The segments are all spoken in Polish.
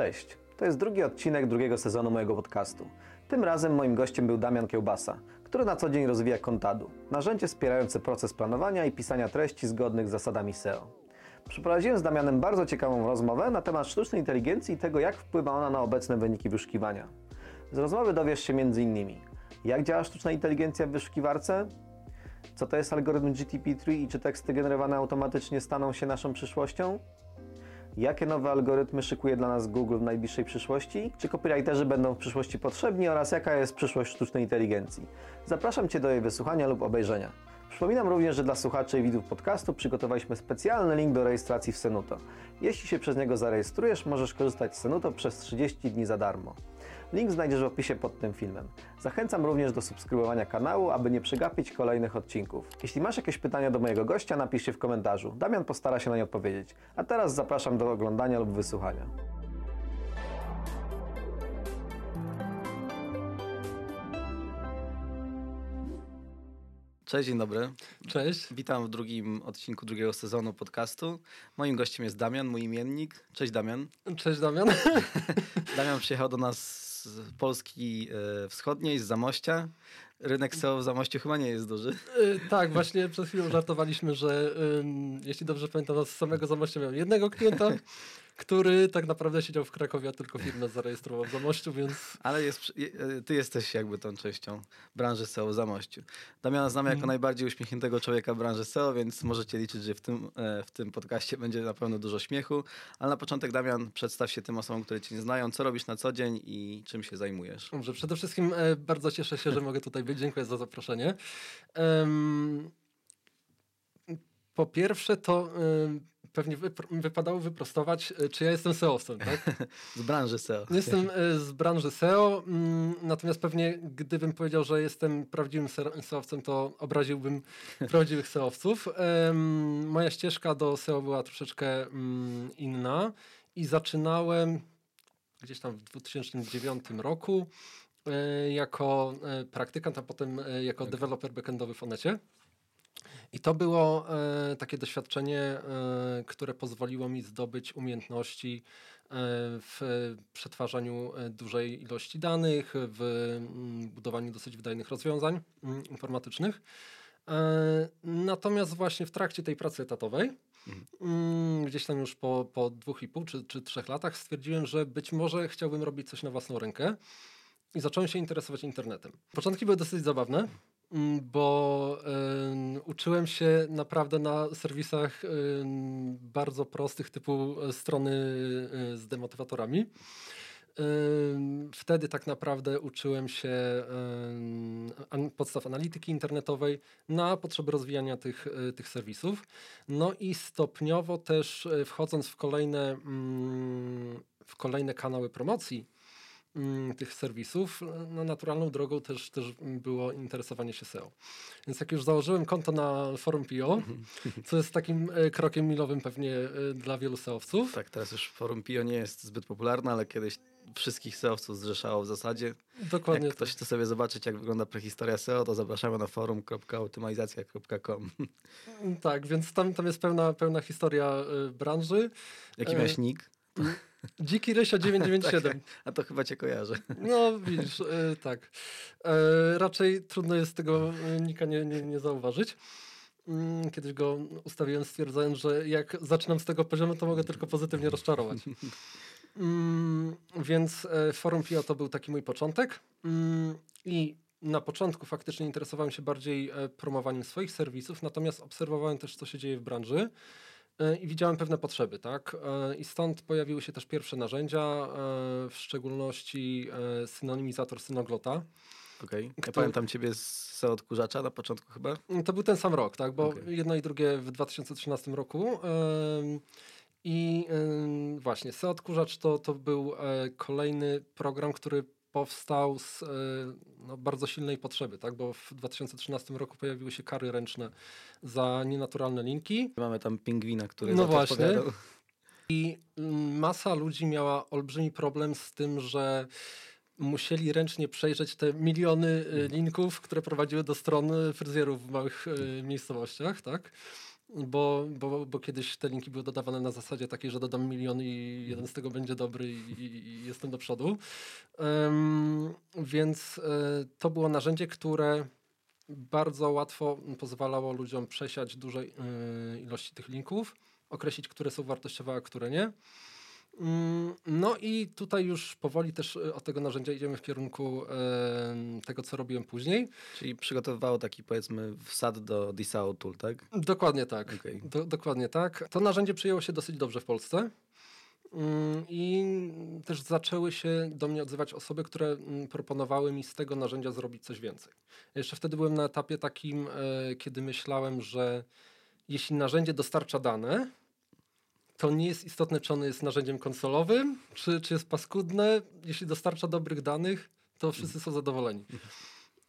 Cześć, to jest drugi odcinek drugiego sezonu mojego podcastu. Tym razem moim gościem był Damian Kiełbasa, który na co dzień rozwija Kontadu, narzędzie wspierające proces planowania i pisania treści zgodnych z zasadami SEO. Przeprowadziłem z Damianem bardzo ciekawą rozmowę na temat sztucznej inteligencji i tego, jak wpływa ona na obecne wyniki wyszukiwania. Z rozmowy dowiesz się m.in. jak działa sztuczna inteligencja w wyszukiwarce, co to jest algorytm GTP3 i czy teksty generowane automatycznie staną się naszą przyszłością, Jakie nowe algorytmy szykuje dla nas Google w najbliższej przyszłości? Czy copywriterzy będą w przyszłości potrzebni oraz jaka jest przyszłość sztucznej inteligencji? Zapraszam Cię do jej wysłuchania lub obejrzenia. Przypominam również, że dla słuchaczy i widzów podcastu przygotowaliśmy specjalny link do rejestracji w Senuto. Jeśli się przez niego zarejestrujesz, możesz korzystać z Senuto przez 30 dni za darmo. Link znajdziesz w opisie pod tym filmem. Zachęcam również do subskrybowania kanału, aby nie przegapić kolejnych odcinków. Jeśli masz jakieś pytania do mojego gościa, napisz je w komentarzu. Damian postara się na nie odpowiedzieć. A teraz zapraszam do oglądania lub wysłuchania. Cześć, dzień dobry. Cześć. Witam w drugim odcinku drugiego sezonu podcastu. Moim gościem jest Damian, mój imiennik. Cześć Damian. Cześć Damian. Damian przyjechał do nas z Polski e, Wschodniej, z Zamościa. Rynek SEO w Zamościu chyba nie jest duży. E, tak, właśnie przed chwilą żartowaliśmy, że jeśli dobrze pamiętam, z samego Zamościa miałem jednego klienta, który tak naprawdę siedział w Krakowie, a tylko firmę zarejestrował w Zamościu, więc... Ale jest, e, ty jesteś jakby tą częścią branży SEO w Zamościu. Damiana znamy jako mm. najbardziej uśmiechniętego człowieka branży SEO, więc możecie liczyć, że w tym, e, w tym podcaście będzie na pewno dużo śmiechu. Ale na początek, Damian, przedstaw się tym osobom, które cię nie znają, co robisz na co dzień i czym się zajmujesz. Dobrze, przede wszystkim e, bardzo cieszę się, że mogę tutaj być. Dziękuję za zaproszenie. Um, po pierwsze, to y, pewnie wypadało wyprostować, y, czy ja jestem SEO-owcem, tak? z branży SEO. Jestem y, z branży SEO, mm, natomiast pewnie gdybym powiedział, że jestem prawdziwym SEO-owcem, to obraziłbym prawdziwych SEO-owców. moja ścieżka do SEO była troszeczkę mm, inna i zaczynałem gdzieś tam w 2009 roku jako praktykant, a potem jako tak. deweloper backendowy w Onecie. I to było e, takie doświadczenie, e, które pozwoliło mi zdobyć umiejętności e, w przetwarzaniu e, dużej ilości danych, w m, mm, budowaniu dosyć wydajnych rozwiązań m, mm, informatycznych. E, natomiast właśnie w trakcie tej pracy etatowej, mhm. Mm, gdzieś tam już po, po dwóch i pół czy, czy trzech latach, stwierdziłem, że być może chciałbym robić coś na własną rękę i zacząłem się interesować internetem. Początki były dosyć zabawne. Mm, bo y, uczyłem się naprawdę na serwisach y, bardzo prostych, typu strony y, z demotywatorami. Wtedy tak naprawdę uczyłem się podstaw analityki internetowej na potrzeby rozwijania tych, tych serwisów. No i stopniowo też wchodząc w kolejne, mm, w kolejne kanały promocji, tych serwisów, no naturalną drogą też, też było interesowanie się SEO. Więc jak już założyłem konto na forum PIO, co jest takim e, krokiem milowym pewnie e, dla wielu SEOwców. Tak, teraz już forum PIO nie jest zbyt popularne, ale kiedyś wszystkich SEOwców zrzeszało w zasadzie. Dokładnie. Jak ktoś chce sobie zobaczyć, jak wygląda prehistoria SEO, to zapraszamy na forum.optymalizacja.com. Tak, więc tam, tam jest pełna, pełna historia y, branży. Jaki miałeś nick? Dziki Rysio 997. tak, a to chyba cię kojarzę. No widzisz, e, tak. E, raczej trudno jest tego e, nika nie, nie, nie zauważyć. Mm, kiedyś go ustawiłem stwierdzając, że jak zaczynam z tego poziomu, to mogę tylko pozytywnie rozczarować. Mm, więc e, forum FIO to był taki mój początek. Mm, I na początku faktycznie interesowałem się bardziej e, promowaniem swoich serwisów, natomiast obserwowałem też, co się dzieje w branży. E, i widziałem pewne potrzeby, tak? E, I stąd pojawiły się też pierwsze narzędzia, e, w szczególności synonimizator synoglota. Okej. Okay. Ja pamiętam ciebie z odkurzacza na początku chyba? To był ten sam rok, tak? Bo okay. jedno i drugie w 2013 roku. I właśnie, SEO odkurzacz to, to był kolejny program, który powstał z e, no, bardzo silnej potrzeby, tak? bo w 2013 roku pojawiły się kary ręczne za nienaturalne linki. Mamy tam pingwina, który no właśnie. I mm, masa ludzi miała olbrzymi problem z tym, że musieli ręcznie przejrzeć te miliony e, linków, które prowadziły do stron fryzjerów w małych e, miejscowościach, tak? Bo, bo, bo kiedyś te linki były dodawane na zasadzie takiej, że dodam milion i jeden z tego będzie dobry i, i, i jestem do przodu. Um, więc y, to było narzędzie, które bardzo łatwo pozwalało ludziom przesiać dużej y, ilości tych linków, określić, które są wartościowe, a które nie. Mm, no i tutaj już powoli też y, od tego narzędzia idziemy w kierunku tego, co robiłem później. Czyli przygotowywało taki powiedzmy wsad do DSAO tool, tak? Dokładnie tak. Okay. Do, dokładnie tak. To narzędzie przyjęło się dosyć dobrze w Polsce. Mm, I też zaczęły się do mnie odzywać osoby, które mm, proponowały mi z tego narzędzia zrobić coś więcej. Jeszcze wtedy byłem na etapie takim, e, kiedy myślałem, że jeśli narzędzie dostarcza dane, to nie jest istotne, czy ono jest narzędziem konsolowym, czy, czy jest paskudne. Jeśli dostarcza dobrych danych, to wszyscy są zadowoleni.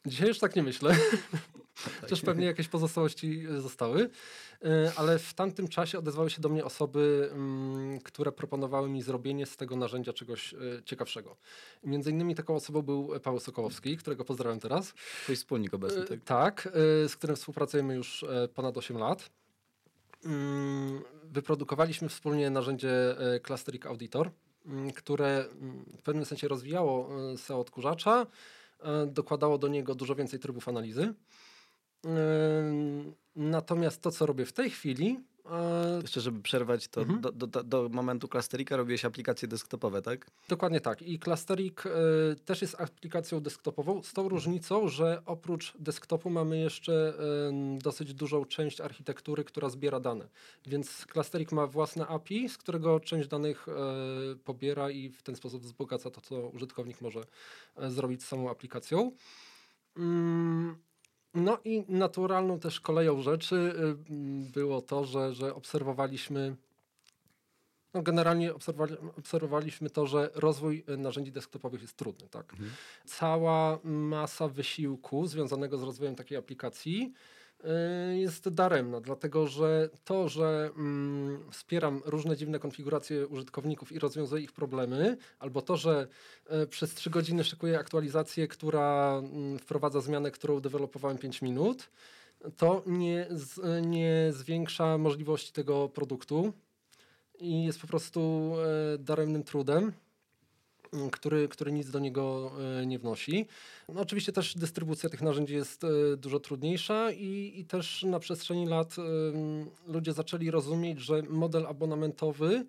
Dzisiaj już tak nie myślę. Chociaż pewnie jakieś pozostałości e, zostały. E, ale w tamtym czasie odezwały się do mnie osoby, mm, które proponowały mi zrobienie z tego narzędzia czegoś e, ciekawszego. Między innymi taką osobą był Paweł Sokołowski, którego pozdrawiam teraz. Twój wspólnik obecny, tak? Tak, z którym współpracujemy już ponad 8 lat. Mm, wyprodukowaliśmy wspólnie narzędzie Clustering Auditor, mm, które w pewnym sensie rozwijało SEO odkurzacza, dokładało do niego dużo więcej trybów analizy. Natomiast to, co robię w tej chwili. Jeszcze, żeby przerwać, to mhm. do, do, do, momentu Clusterika robiłeś aplikacje desktopowe, tak? Dokładnie tak. I Clusterik y, też jest aplikacją desktopową, z tą różnicą, że oprócz desktopu mamy jeszcze y, dosyć dużą część architektury, która zbiera dane. Więc Clusterik ma własne API, z którego część danych y, pobiera i w ten sposób wzbogaca to, co użytkownik może zrobić z samą aplikacją. Mm, no i naturalną też koleją rzeczy y, było to, że, że obserwowaliśmy no generalnie obserwowali, obserwowaliśmy to, że rozwój y, narzędzi desktopowych jest trudny. Tak? Mhm. Cała masa wysiłku związanego z rozwojem takiej aplikacji jest daremna, dlatego że to, że mm, wspieram różne dziwne konfiguracje użytkowników i rozwiązuję ich problemy, albo to, że y, przez 3 godziny szykuję aktualizację, która y, wprowadza zmianę, którą dewelopowałem 5 minut, to nie, nie zwiększa możliwości tego produktu i jest po prostu daremnym trudem który, który nic do niego e, nie wnosi. No oczywiście też dystrybucja tych narzędzi jest e, dużo trudniejsza i, i też na przestrzeni lat ludzie zaczęli rozumieć, że model abonamentowy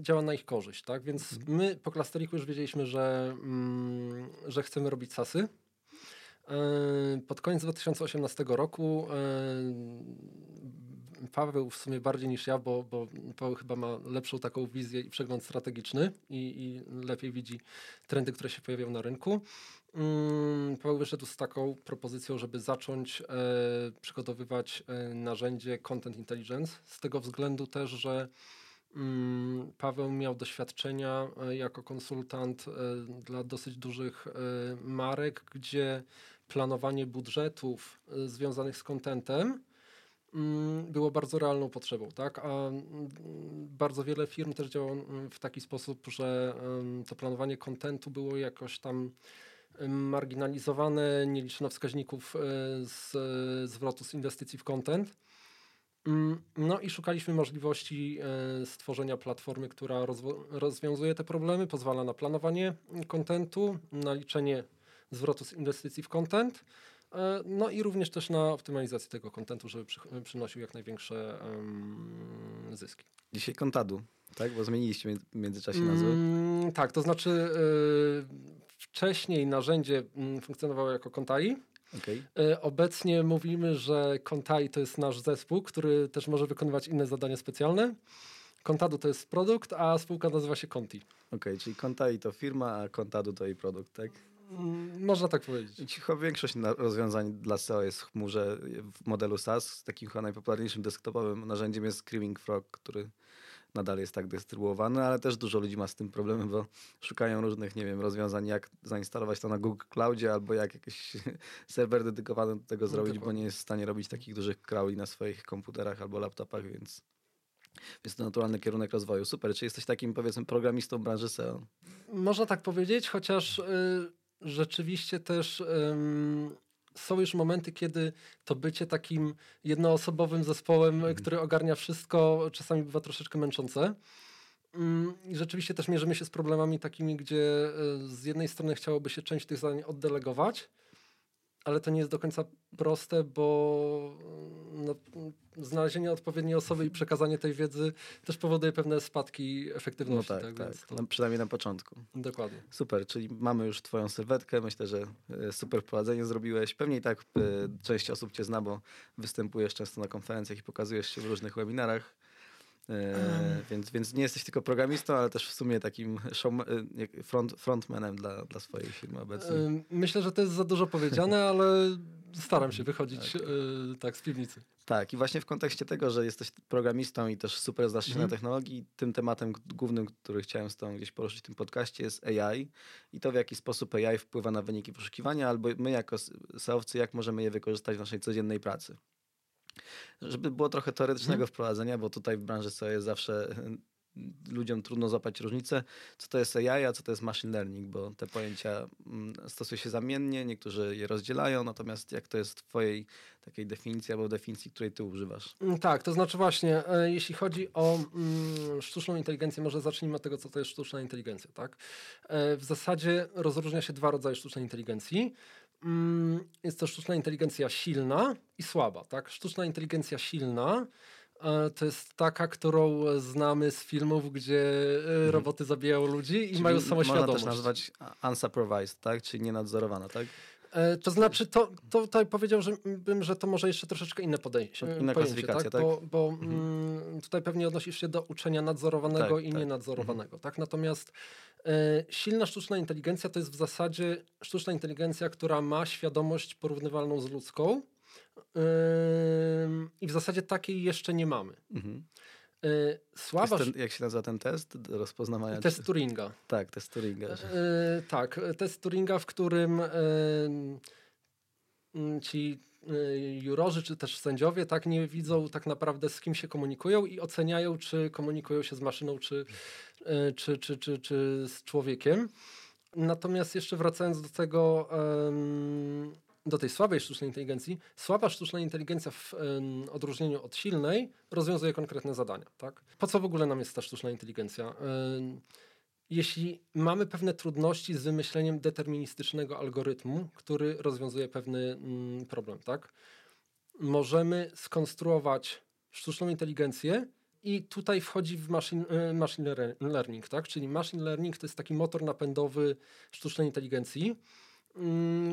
działa na ich korzyść, tak? Więc mhm. my po Clusteriku już wiedzieliśmy, że, mm, że chcemy robić SASy. E, pod koniec 2018 roku Paweł w sumie bardziej niż ja, bo, bo Paweł chyba ma lepszą taką wizję i przegląd strategiczny i, i lepiej widzi trendy, które się pojawiają na rynku. Mm, Paweł wyszedł z taką propozycją, żeby zacząć e, przygotowywać e, narzędzie Content Intelligence, z tego względu też, że mm, Paweł miał doświadczenia e, jako konsultant e, dla dosyć dużych e, marek, gdzie planowanie budżetów e, związanych z contentem Mm, było bardzo realną potrzebą, tak? A mm, bardzo wiele firm też działa mm, w taki sposób, że to planowanie kontentu było jakoś tam marginalizowane, nie liczono wskaźników e, z zwrotu z inwestycji w content. No i szukaliśmy możliwości e, stworzenia platformy, która rozwiązuje te problemy, pozwala na planowanie kontentu, na liczenie zwrotu z inwestycji w content, E, no i również też na optymalizację tego kontentu, żeby przy, przynosił jak największe um, zyski. Dzisiaj Kontadu, tak? Bo zmieniliście w międzyczasie nazwę. Mm, tak, to znaczy yy, wcześniej narzędzie mm, funkcjonowało jako Kontai. Okay. Yy, obecnie mówimy, że Kontai to jest nasz zespół, który też może wykonywać inne zadania specjalne. Kontadu to jest produkt, a spółka nazywa się Conti. Okej, okay, czyli Kontai to firma, a Kontadu to jej produkt, tak? Można tak powiedzieć. Cicho większość rozwiązań dla SEO jest w chmurze w modelu SaaS. Takim chyba najpopularniejszym desktopowym narzędziem jest Screaming Frog, który nadal jest tak dystrybuowany, ale też dużo ludzi ma z tym problemy, bo szukają różnych, nie wiem, rozwiązań, jak zainstalować to na Google Cloudzie albo jak jakiś serwer dedykowany do tego no, zrobić, bo nie jest w stanie robić takich dużych crawli na swoich komputerach albo laptopach, więc jest to naturalny kierunek rozwoju. Super. Czy jesteś takim, powiedzmy, programistą branży SEO? Można tak powiedzieć, chociaż... Yy rzeczywiście też um, są już momenty, kiedy to bycie takim jednoosobowym zespołem, Mhm. który ogarnia wszystko, czasami bywa troszeczkę męczące. Mm, I rzeczywiście też mierzymy się z problemami takimi, gdzie e, z jednej strony chciałoby się część tych zadań oddelegować, ale to nie jest do końca proste, bo mm, no, mm, znalezienie odpowiedniej osoby i przekazanie tej wiedzy też powoduje pewne spadki No efektywności. tak, tak, tak. Więc to, No, przynajmniej na początku. Dokładnie. Super, czyli mamy już twoją sylwetkę. Myślę, że e, super wprowadzenie zrobiłeś. Pewnie i tak e, część osób cię zna, bo występujesz często na konferencjach i pokazujesz się w różnych webinarach. E, więc, więc nie jesteś tylko programistą, ale też w sumie takim show, e, front, frontmanem dla, dla swojej firmy obecnie. Myślę, że to jest za dużo powiedziane, ale staram się wychodzić y, tak z piwnicy. Tak, i właśnie w kontekście tego, że jesteś programistą i też super znasz się Mhm. na technologii, tym tematem głównym, który chciałem z tobą gdzieś poruszyć w tym podcaście jest AI i to w jaki sposób AI wpływa na wyniki wyszukiwania, albo my jako SEOwcy, jak możemy je wykorzystać w naszej codziennej pracy. Żeby było trochę teoretycznego Mhm. wprowadzenia, bo tutaj w branży SEO jest zawsze ludziom trudno złapać różnicę, co to jest AI, a co to jest machine learning, bo te pojęcia mm, stosuje się zamiennie, niektórzy je rozdzielają, natomiast jak to jest w twojej takiej definicji albo definicji, której ty używasz? Mm, Tak, to znaczy właśnie, e, jeśli chodzi o mm, sztuczną inteligencję, może zacznijmy od tego, co to jest sztuczna inteligencja. Tak? E, w zasadzie rozróżnia się dwa rodzaje sztucznej inteligencji. Mm, jest to sztuczna inteligencja silna i słaba. Tak? Sztuczna inteligencja silna e, to jest taka, którą znamy z filmów, gdzie e, roboty zabijają ludzi i Mhm. Czyli mają Można samoświadomość. też nazwać unsupervised, tak? Czyli nienadzorowana, tak? E, To znaczy, to, to tutaj powiedziałbym, że to może jeszcze troszeczkę inne podejście. Inna pojęcie, klasyfikacja, tak? Bo, bo mm, tutaj pewnie odnosisz się do uczenia nadzorowanego Tak, i tak. nienadzorowanego. Tak? Natomiast e, silna sztuczna inteligencja to jest w zasadzie sztuczna inteligencja, która ma świadomość porównywalną z ludzką. Ym, I w zasadzie takiej jeszcze nie mamy. Mhm. Słaba Jest ten, jak się nazywa ten test do rozpoznawania? test Turinga. Tak, test Turinga. E, tak, test Turinga, w którym m, ci e, jurorzy czy też sędziowie tak nie widzą tak naprawdę z kim się komunikują i oceniają, czy komunikują się z maszyną, czy, e, czy, czy, czy, czy z człowiekiem. Natomiast jeszcze wracając do tego, do tej słabej sztucznej inteligencji, słaba sztuczna inteligencja w em, odróżnieniu od silnej rozwiązuje konkretne zadania. Tak? Po co w ogóle nam jest ta sztuczna inteligencja? Jeśli mamy pewne trudności z wymyśleniem deterministycznego algorytmu, który rozwiązuje pewny mm, problem, tak? Możemy skonstruować sztuczną inteligencję i tutaj wchodzi w machine, e, machine lear- learning, tak? Czyli machine learning to jest taki motor napędowy sztucznej inteligencji,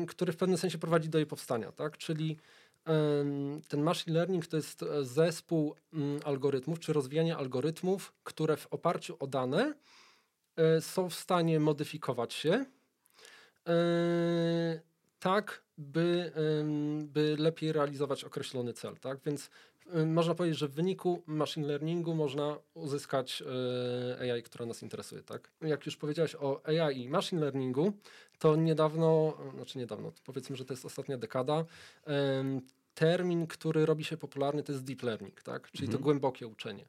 który w pewnym sensie prowadzi do jej powstania, tak? Czyli ten machine learning to jest e, zespół mm, algorytmów, czy rozwijanie algorytmów, które w oparciu o dane e, są w stanie modyfikować się e, tak, by, by lepiej realizować określony cel. Tak? Więc można powiedzieć, że w wyniku machine learningu można uzyskać e, AI, która nas interesuje. Tak? Jak już powiedziałeś o AI i machine learningu, to niedawno, znaczy niedawno, powiedzmy, że to jest ostatnia dekada, termin, który robi się popularny, to jest deep learning, tak? czyli to Mhm. głębokie uczenie.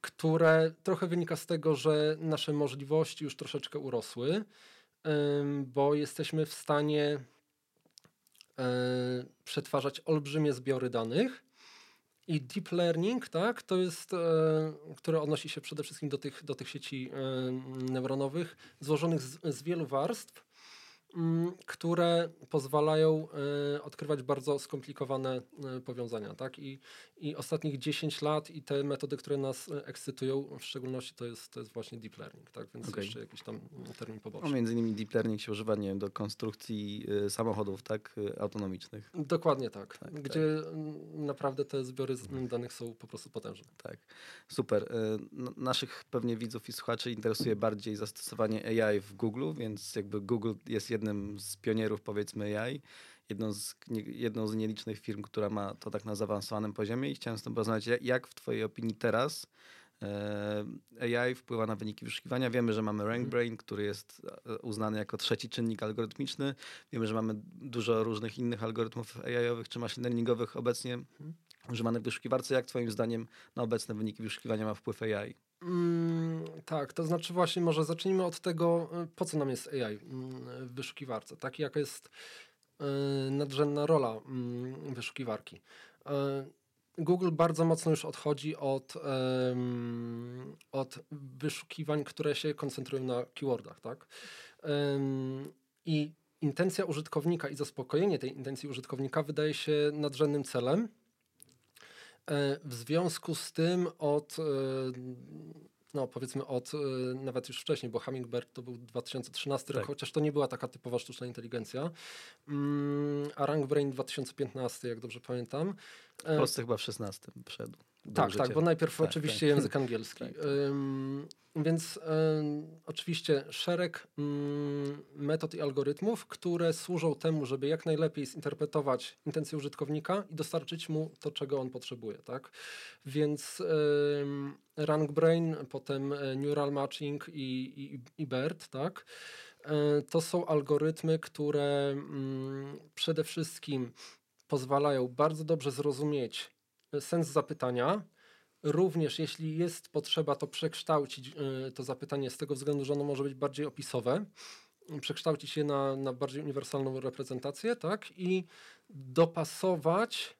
Które trochę wynika z tego, że nasze możliwości już troszeczkę urosły, bo jesteśmy w stanie przetwarzać olbrzymie zbiory danych. I deep learning, tak, to jest, e, które odnosi się przede wszystkim do tych, do tych sieci e, neuronowych, złożonych z, z wielu warstw, które pozwalają e, odkrywać bardzo skomplikowane e, powiązania. Tak? I, I ostatnich 10 lat i te metody, które nas e, ekscytują, w szczególności to jest, to jest właśnie deep learning, tak? więc Okej. jeszcze jakiś tam mm, termin No, poboczny. między innymi deep learning się używa, nie wiem, do konstrukcji samochodów, tak? Autonomicznych. Dokładnie tak, Tak, gdzie mm, naprawdę te zbiory mm, danych są po prostu potężne. Tak, super. Y, n- Naszych pewnie widzów i słuchaczy interesuje bardziej zastosowanie AI w Google, więc jakby Google jest jednym z pionierów powiedzmy AI, jedną z, jedną z nielicznych firm, która ma to tak na zaawansowanym poziomie i chciałem z tym porozmawiać, jak- w twojej opinii teraz e, AI wpływa na wyniki wyszukiwania. Wiemy, że mamy RankBrain, który jest e, uznany jako trzeci czynnik algorytmiczny. Wiemy, że mamy dużo różnych innych algorytmów AI-owych czy machine learningowych obecnie używanych w wyszukiwarce. Jak twoim zdaniem na obecne wyniki wyszukiwania ma wpływ AI? Mm, Tak, to znaczy właśnie może zacznijmy od tego, y, po co nam jest AI mm, w wyszukiwarce, tak? Jaka jest y, nadrzędna rola mm, wyszukiwarki. Y, Google bardzo mocno już odchodzi od, od wyszukiwań, które się koncentrują na keywordach, tak? I intencja użytkownika i zaspokojenie tej intencji użytkownika wydaje się nadrzędnym celem. E, W związku z tym od, e, no powiedzmy od e, nawet już wcześniej, bo Hummingbird to był 2013 rok, Tak. chociaż to nie była taka typowa sztuczna inteligencja, Mm, a RankBrain 2015, jak dobrze pamiętam. W Polsce chyba w 16 wszedł. Tak, tak, bo najpierw Tak, oczywiście tak. język angielski. Tak, tak. Ym, więc ym, oczywiście szereg ym, metod i algorytmów, które służą temu, żeby jak najlepiej zinterpretować intencje użytkownika i dostarczyć mu to, czego on potrzebuje. Tak? Więc ym, RankBrain, potem e, Neural Matching i, i, i BERT, tak? E, to są algorytmy, które przede wszystkim pozwalają bardzo dobrze zrozumieć sens zapytania. Również jeśli jest potrzeba, to przekształcić y, to zapytanie z tego względu, że ono może być bardziej opisowe, przekształcić je na, na bardziej uniwersalną reprezentację, tak? I dopasować,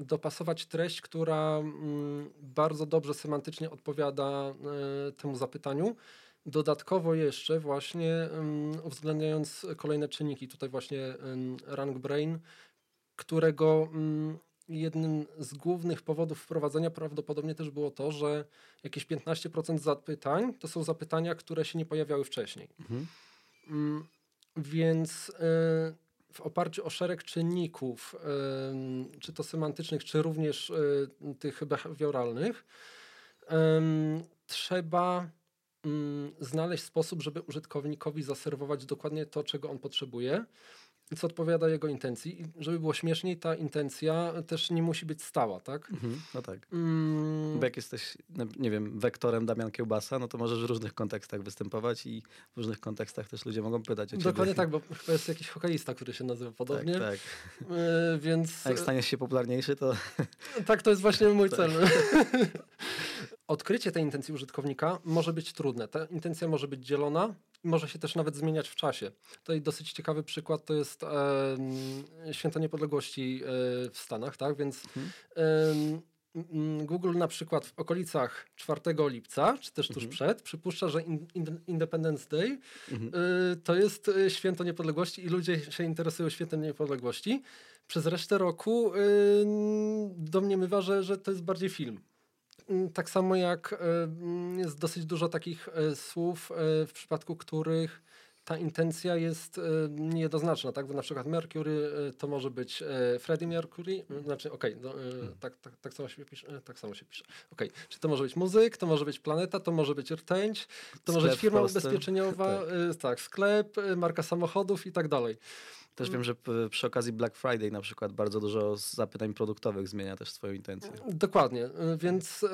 dopasować treść, która ym, bardzo dobrze semantycznie odpowiada y, temu zapytaniu. Dodatkowo jeszcze właśnie uwzględniając kolejne czynniki, tutaj właśnie Rank Brain, którego mm, jednym z głównych powodów wprowadzenia prawdopodobnie też było to, że jakieś 15% zapytań to są zapytania, które się nie pojawiały wcześniej. Mhm. Mm, Więc y, w oparciu o szereg czynników, ym, czy to semantycznych, czy również y, tych behawioralnych, trzeba ym, znaleźć sposób, żeby użytkownikowi zaserwować dokładnie to, czego on potrzebuje co odpowiada jego intencji. I żeby było śmieszniej, ta intencja też nie musi być stała, tak? Mhm. No tak. Mm, Bo jak jesteś, nie wiem, wektorem Damian Kiełbasa, no to możesz w różnych kontekstach występować i w różnych kontekstach też ludzie mogą pytać o ciebie. Dokładnie tak, bo chyba jest jakiś hokeista, który się nazywa podobnie. Tak, tak. Y, więc A jak staniesz się popularniejszy, to Tak, to jest właśnie mój cel. Odkrycie tej intencji użytkownika może być trudne. Ta intencja może być dzielona może się też nawet zmieniać w czasie. Tutaj dosyć ciekawy przykład to jest em, Święto Niepodległości e, w Stanach, tak? Więc em, mm, Google na przykład w okolicach 4 lipca, czy też tuż przed, przypuszcza, że in, in, Independence Day y, to jest y, święto niepodległości i ludzie się interesują świętem niepodległości. Przez resztę roku y, domniemywa, że, że to jest bardziej film. Mm, Tak samo jak y, mm, jest dosyć dużo takich y, słów, y, w przypadku których ta intencja jest niejednoznaczna, tak? Bo na przykład Mercury to może być Freddie Mercury, y, znaczy okej, no, y, tak, tak, tak samo się pisze, tak samo się pisze. Okej, czy to może być muzyk, to może być planeta, to może być rtęć, to może Sklep być w firma ubezpieczeniowa, tak. tak, sklep, marka samochodów i tak dalej. Też wiem, że przy okazji Black Friday na przykład bardzo dużo zapytań produktowych zmienia też swoją intencję. Dokładnie, y, więc y,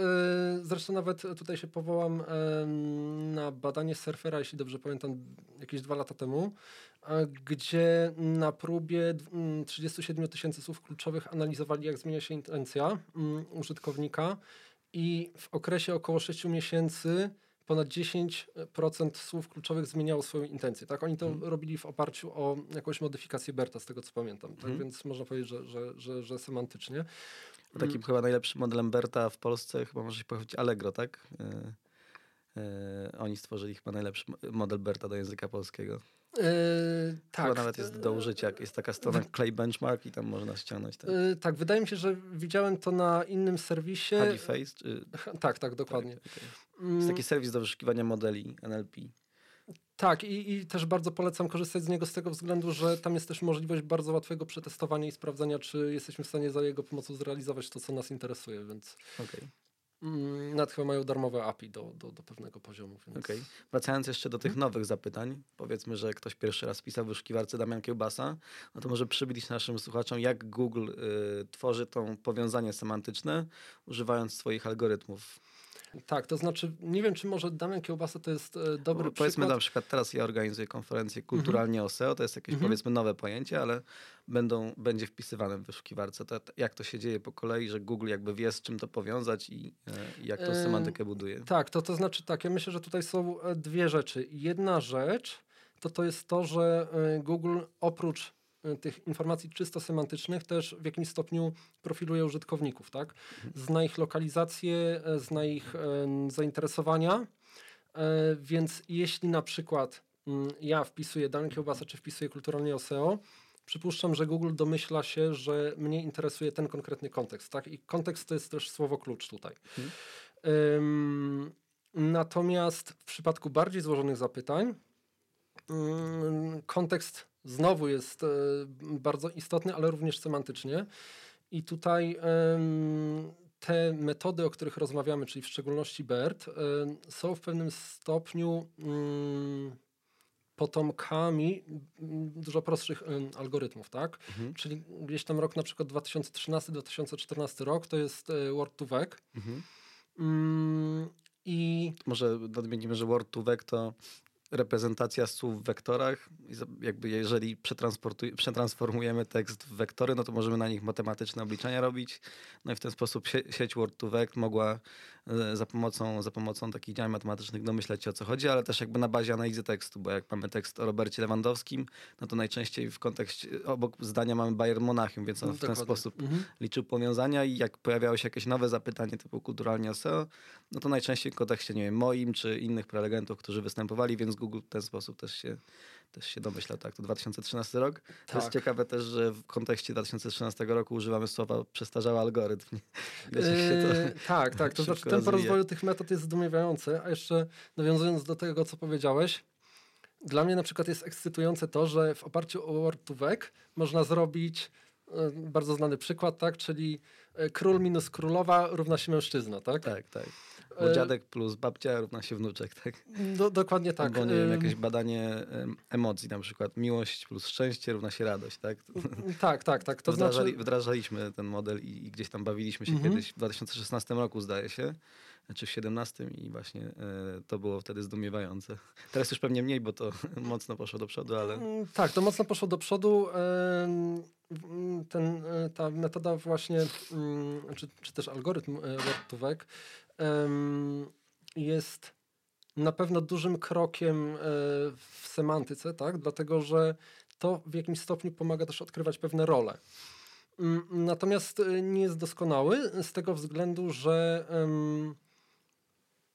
zresztą nawet tutaj się powołam na badanie surfera, jeśli dobrze pamiętam, jakieś dwa lata temu, gdzie na próbie d- mm, 37 tysięcy słów kluczowych analizowali, jak zmienia się intencja mm, użytkownika i w okresie około 6 miesięcy ponad 10% słów kluczowych zmieniało swoją intencję. Tak? Oni to robili w oparciu o jakąś modyfikację Berta, z tego co pamiętam. Tak? Mhm. Więc można powiedzieć, że, że, że, że semantycznie. Takim chyba najlepszym modelem Berta w Polsce chyba może się pochwycić Allegro, tak? E, e, oni stworzyli chyba najlepszy mo- model Berta do języka polskiego. Yy, tak. Chyba nawet jest do użycia. Jest taka strona Clay Benchmark i tam można ściągnąć ten Yy, tak, wydaje mi się, że widziałem to na innym serwisie. Hugging Face. Czy, Tak, tak, dokładnie. Tak, okej. Mm, Jest taki serwis do wyszukiwania modeli NLP. Tak, i, i też bardzo polecam korzystać z niego z tego względu, że tam jest też możliwość bardzo łatwego przetestowania i sprawdzania, czy jesteśmy w stanie za jego pomocą zrealizować to, co nas interesuje, więc Okej. mm, nawet chyba mają darmowe API do, do, do pewnego poziomu. Więc... Okej. Wracając jeszcze do tych nowych zapytań, powiedzmy, że ktoś pierwszy raz pisał w wyszukiwarce Damian Kiełbasa, no to może przybliż naszym słuchaczom, jak Google y, tworzy to powiązanie semantyczne, używając swoich algorytmów. Tak, to znaczy, nie wiem, czy może Damian Kiełbasa to jest e, dobry Bo przykład. Powiedzmy na przykład teraz ja organizuję konferencję kulturalnie o SEO, to jest jakieś Mhm. powiedzmy nowe pojęcie, ale będą, będzie wpisywane w wyszukiwarce. To, jak to się dzieje po kolei, że Google jakby wie z czym to powiązać i, e, i jak tą Em, semantykę buduje. Tak, to, to znaczy tak, ja myślę, że tutaj są e, dwie rzeczy. Jedna rzecz to to jest to, że e, Google oprócz e, tych informacji czysto semantycznych też w jakimś stopniu profiluje użytkowników, tak? Zna ich lokalizację, e, zna ich em, zainteresowania, e, więc jeśli na przykład mm, ja wpisuję Daniel Kiełbasa, czy wpisuję kulturalnie o SEO, przypuszczam, że Google domyśla się, że mnie interesuje ten konkretny kontekst, tak? I kontekst to jest też słowo klucz tutaj. Ym, natomiast w przypadku bardziej złożonych zapytań ym, kontekst znowu jest e, bardzo istotny, ale również semantycznie. I tutaj te metody, o których rozmawiamy, czyli w szczególności BERT, ym, są w pewnym stopniu ym, potomkami ym, dużo prostszych algorytmów, tak? Mhm. Czyli gdzieś tam rok na przykład 2013-2014 rok to jest e, Word to Vec. Mhm. Mm, I Może nadmienimy, że Word to Vec to reprezentacja słów w wektorach. Jakby jeżeli przetransformujemy tekst w wektory, no to możemy na nich matematyczne obliczenia robić. No i w ten sposób sie- sieć Word to Vec mogła za pomocą, za pomocą takich działań matematycznych domyśleć się o co chodzi, ale też jakby na bazie analizy tekstu, bo jak mamy tekst o Robercie Lewandowskim, no to najczęściej w kontekście, obok zdania mamy Bayern Monachium, więc on w ten sposób Mhm. liczył powiązania i jak pojawiało się jakieś nowe zapytanie typu kulturalnie o SEO, no to najczęściej w kontekście, nie wiem, moim czy innych prelegentów, którzy występowali, więc Google w ten sposób też się, też się domyśla. Tak, to 2013 rok. To jest Tak. ciekawe też, że w kontekście 2013 roku używamy słowa przestarzały algorytm. Eee, tak, tak. To znaczy tempo rozwoju tych metod jest zdumiewające, a jeszcze nawiązując do tego, co powiedziałeś, dla mnie na przykład jest ekscytujące to, że w oparciu o Word to Vec można zrobić e, bardzo znany przykład, tak, czyli król minus królowa równa się mężczyzna, tak? Tak, tak. Bo E, dziadek plus babcia równa się wnuczek, tak? Do, dokładnie tak. Albo nie wiem, Ym, jakieś badanie em, emocji, na przykład miłość plus szczęście równa się radość, tak? Tak, tak, tak. To Wdrażali, znaczy, wdrażaliśmy ten model i, i gdzieś tam bawiliśmy się Mhm. kiedyś w 2016 roku, zdaje się, czy w 2017 i właśnie e, to było wtedy zdumiewające. Teraz już pewnie mniej, bo to mocno poszło do przodu, ale Mm, Tak, to mocno poszło do przodu. W- Ten, e, ta metoda właśnie, mm, czy, czy też algorytm e, Word to Vec em, jest na pewno dużym krokiem e, w semantyce, tak? dlatego że to w jakimś stopniu pomaga też odkrywać pewne role. Mm, Natomiast nie jest doskonały z tego względu, że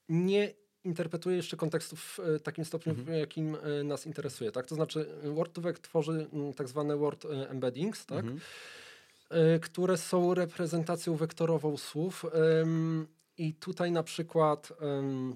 nie interpretuje jeszcze kontekstu w e, takim stopniu, w jakim e, nas interesuje. Tak? To znaczy Word2Vec tworzy tak zwane Word e, Embeddings, tak? Mhm. e, które są reprezentacją wektorową słów. I tutaj na przykład em,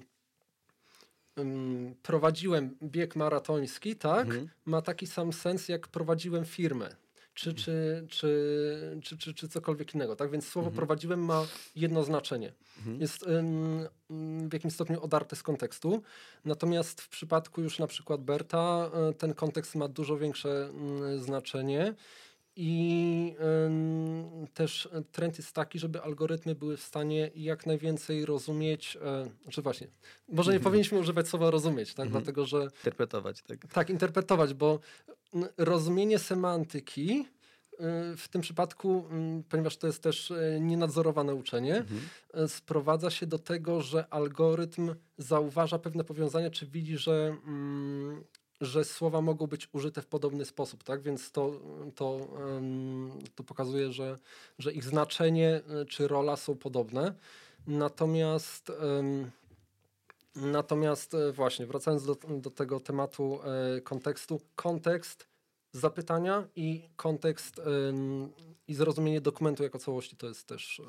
em, prowadziłem bieg maratoński, tak? Mhm. Ma taki sam sens, jak prowadziłem firmę. Czy, czy, czy, czy, czy, czy cokolwiek innego, tak? Więc słowo prowadziłem ma jedno znaczenie. Jest em, mm, w jakimś stopniu odarte z kontekstu. Natomiast w przypadku już na przykład Berta e, ten kontekst ma dużo większe mm, znaczenie. I em, też trend jest taki, żeby algorytmy były w stanie jak najwięcej rozumieć. E, znaczy właśnie, może nie powinniśmy używać słowa rozumieć, tak? Dlatego że interpretować, tak? tak, interpretować, bo rozumienie semantyki y, w tym przypadku, ponieważ to jest też e, nienadzorowane uczenie, e, sprowadza się do tego, że algorytm zauważa pewne powiązania, czy widzi, że, mm, że słowa mogą być użyte w podobny sposób, tak? Więc to, to, to pokazuje, że, że ich znaczenie e, czy rola są podobne. Natomiast Natomiast e, właśnie, wracając do, do tego tematu e, kontekstu, kontekst zapytania i kontekst em, i zrozumienie dokumentu jako całości to jest też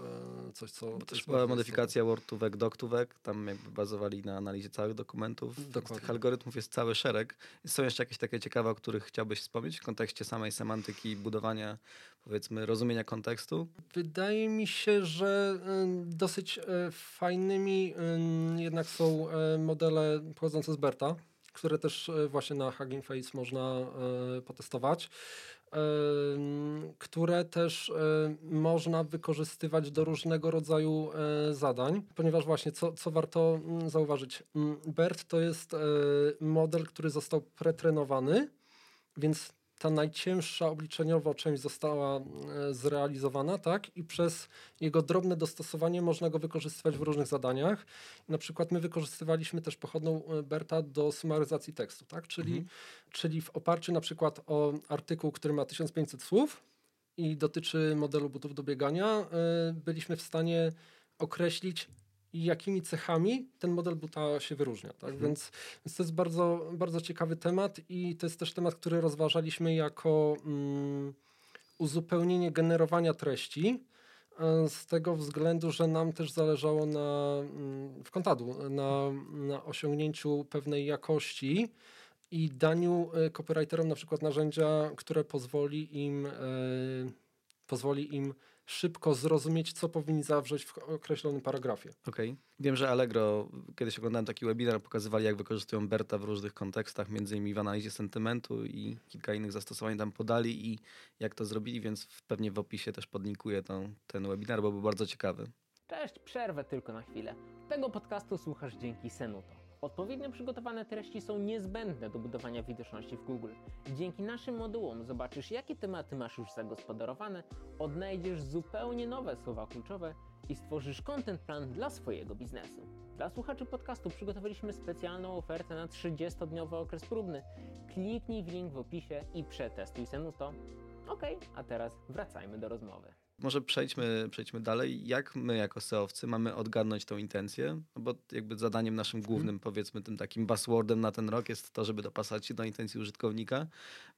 e, coś, co... Bo też była modyfikacja Word to Vec, Doc to Vec, tam jakby bazowali na analizie całych dokumentów. Dokładnie. Tych algorytmów jest cały szereg. Są jeszcze jakieś takie ciekawe, o których chciałbyś wspomnieć w kontekście samej semantyki, budowania, powiedzmy, rozumienia kontekstu? Wydaje mi się, że y, dosyć y, fajnymi jednak są y, modele pochodzące z Berta. Które też e, właśnie na Hugging Face można e, potestować, które też e, można wykorzystywać do różnego rodzaju zadań, ponieważ właśnie co, co warto mm, zauważyć, mm, BERT to jest model, który został pretrenowany, więc ta najcięższa obliczeniowo część została e, zrealizowana, tak? I przez jego drobne dostosowanie można go wykorzystywać w różnych zadaniach. Na przykład my wykorzystywaliśmy też pochodną e, Berta do sumaryzacji tekstu, tak? Czyli, czyli w oparciu na przykład o artykuł, który ma 1500 słów i dotyczy modelu butów do biegania, e, byliśmy w stanie określić, jakimi cechami ten model buta się wyróżnia. Tak? Więc, więc to jest bardzo, bardzo ciekawy temat i to jest też temat, który rozważaliśmy jako mm, uzupełnienie generowania treści. e, Z tego względu, że nam też zależało na, mm, w Kontadu na, na osiągnięciu pewnej jakości i daniu e, copywriterom na przykład narzędzia, które pozwoli im, e, pozwoli im szybko zrozumieć, co powinni zawrzeć w określonym paragrafie. Okej. Wiem, że Allegro, kiedyś oglądałem taki webinar, pokazywali jak wykorzystują Berta w różnych kontekstach, między innymi w analizie sentymentu i kilka innych zastosowań tam podali i jak to zrobili, więc pewnie w opisie też podlinkuję tą, ten webinar, bo był bardzo ciekawy. Cześć, przerwę tylko na chwilę. Tego podcastu słuchasz dzięki Senuto. Odpowiednio przygotowane treści są niezbędne do budowania widoczności w Google. Dzięki naszym modułom zobaczysz, jakie tematy masz już zagospodarowane, odnajdziesz zupełnie nowe słowa kluczowe i stworzysz content plan dla swojego biznesu. Dla słuchaczy podcastu przygotowaliśmy specjalną ofertę na 30-dniowy okres próbny. Kliknij w link w opisie i przetestuj Senuto. Ok, a teraz wracajmy do rozmowy. Może przejdźmy, przejdźmy dalej. Jak my jako SEOwcy mamy odgadnąć tą intencję? No bo jakby zadaniem naszym głównym, powiedzmy tym takim buzzwordem na ten rok jest to, żeby dopasować się do intencji użytkownika.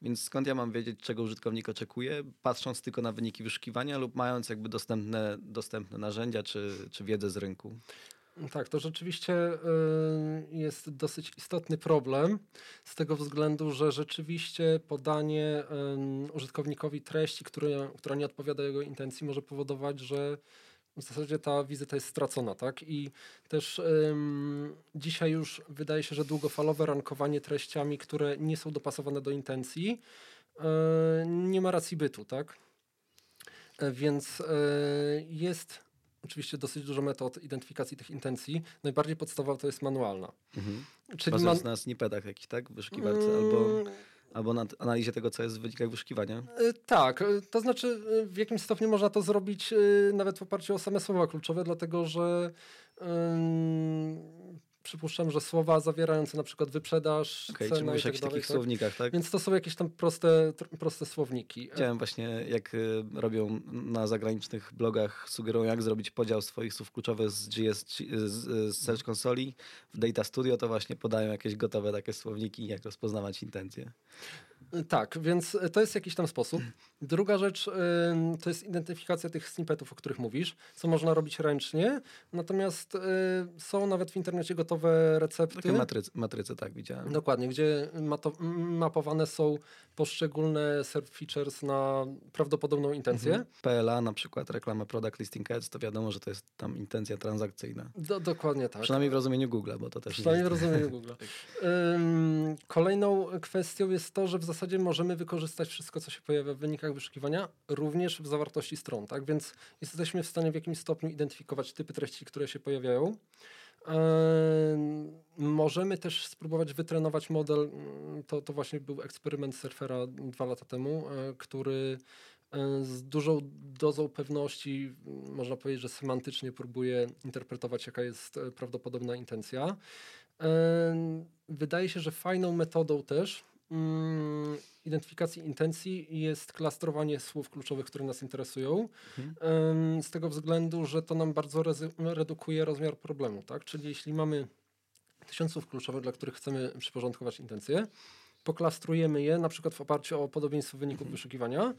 Więc skąd ja mam wiedzieć, czego użytkownik oczekuje, patrząc tylko na wyniki wyszukiwania lub mając jakby dostępne, dostępne narzędzia czy, czy wiedzę z rynku? Tak, to rzeczywiście y, jest dosyć istotny problem z tego względu, że rzeczywiście podanie ym, użytkownikowi treści, która nie odpowiada jego intencji, może powodować, że w zasadzie ta wizyta jest stracona, tak? I też ym, dzisiaj już wydaje się, że długofalowe rankowanie treściami, które nie są dopasowane do intencji, y, nie ma racji bytu, tak? E, Więc e, jest oczywiście dosyć dużo metod identyfikacji tych intencji. Najbardziej podstawowa to jest manualna. Mhm. Czyli Bazując man- na snippetach jakichś, tak? W wyszukiwarce albo, Mm, albo na analizie tego, co jest w wynikach wyszukiwania. e, Tak, e, to znaczy e, w jakimś stopniu można to zrobić nawet w oparciu o same słowa kluczowe, dlatego że przypuszczam, że słowa zawierające na przykład wyprzedaż, Okej, cena czy mówisz i tak dalej, takich tak? słownikach, tak? Więc to są jakieś tam proste, proste słowniki. Widziałem właśnie, jak y, robią na zagranicznych blogach, sugerują, jak zrobić podział swoich słów kluczowych z GS, z, z Search Consoli w Data Studio, to właśnie podają jakieś gotowe takie słowniki, jak rozpoznawać intencje. Tak, więc e, to jest jakiś tam sposób. Druga rzecz to jest identyfikacja tych snippetów, o których mówisz, co można robić ręcznie. Natomiast y, są nawet w internecie gotowe recepty. Takie matryce, matryce tak widziałem. Dokładnie, gdzie mapowane są poszczególne serve features na prawdopodobną intencję. Mhm. PLA na przykład, reklama Product Listing Ads, to wiadomo, że to jest tam intencja transakcyjna. Do, dokładnie tak. Przynajmniej w rozumieniu Google'a, bo to też Przynajmniej w jest. rozumieniu Google. Ym, kolejną kwestią jest to, że w zasadzie możemy wykorzystać wszystko, co się pojawia w wynikach wyszukiwania, również w zawartości stron, tak? Więc jesteśmy w stanie w jakimś stopniu identyfikować typy treści, które się pojawiają. Ym, możemy też spróbować wytrenować model. mm, To, to właśnie był eksperyment surfera dwa lata temu, e, który e, z dużą dozą pewności, m, można powiedzieć, że semantycznie próbuje interpretować, jaka jest e, prawdopodobna intencja. Em, Wydaje się, że fajną metodą też mm, identyfikacji intencji jest klastrowanie słów kluczowych, które nas interesują. Em, Z tego względu, że to nam bardzo redukuje rozmiar problemu. Tak? Czyli jeśli mamy tysiąc słów kluczowych, dla których chcemy przyporządkować intencje, poklastrujemy je na przykład w oparciu o podobieństwo wyników wyszukiwania,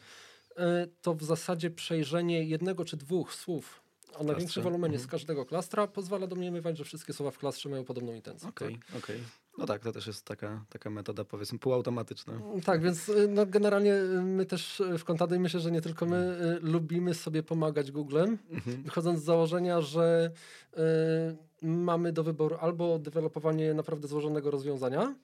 e, to w zasadzie przejrzenie jednego czy dwóch słów o największym wolumenie Mhm. z każdego klastra pozwala domniemywać, że wszystkie słowa w klastrze mają podobną intencję. Okej, okej. No tak, to też jest taka, taka metoda, powiedzmy, półautomatyczna. Tak? tak, więc y, no, generalnie y, my też y, w Kontady myślę, że nie tylko my y, lubimy sobie pomagać Googlem, Mhm. wychodząc z założenia, że y, mamy do wyboru albo dewelopowanie naprawdę złożonego rozwiązania,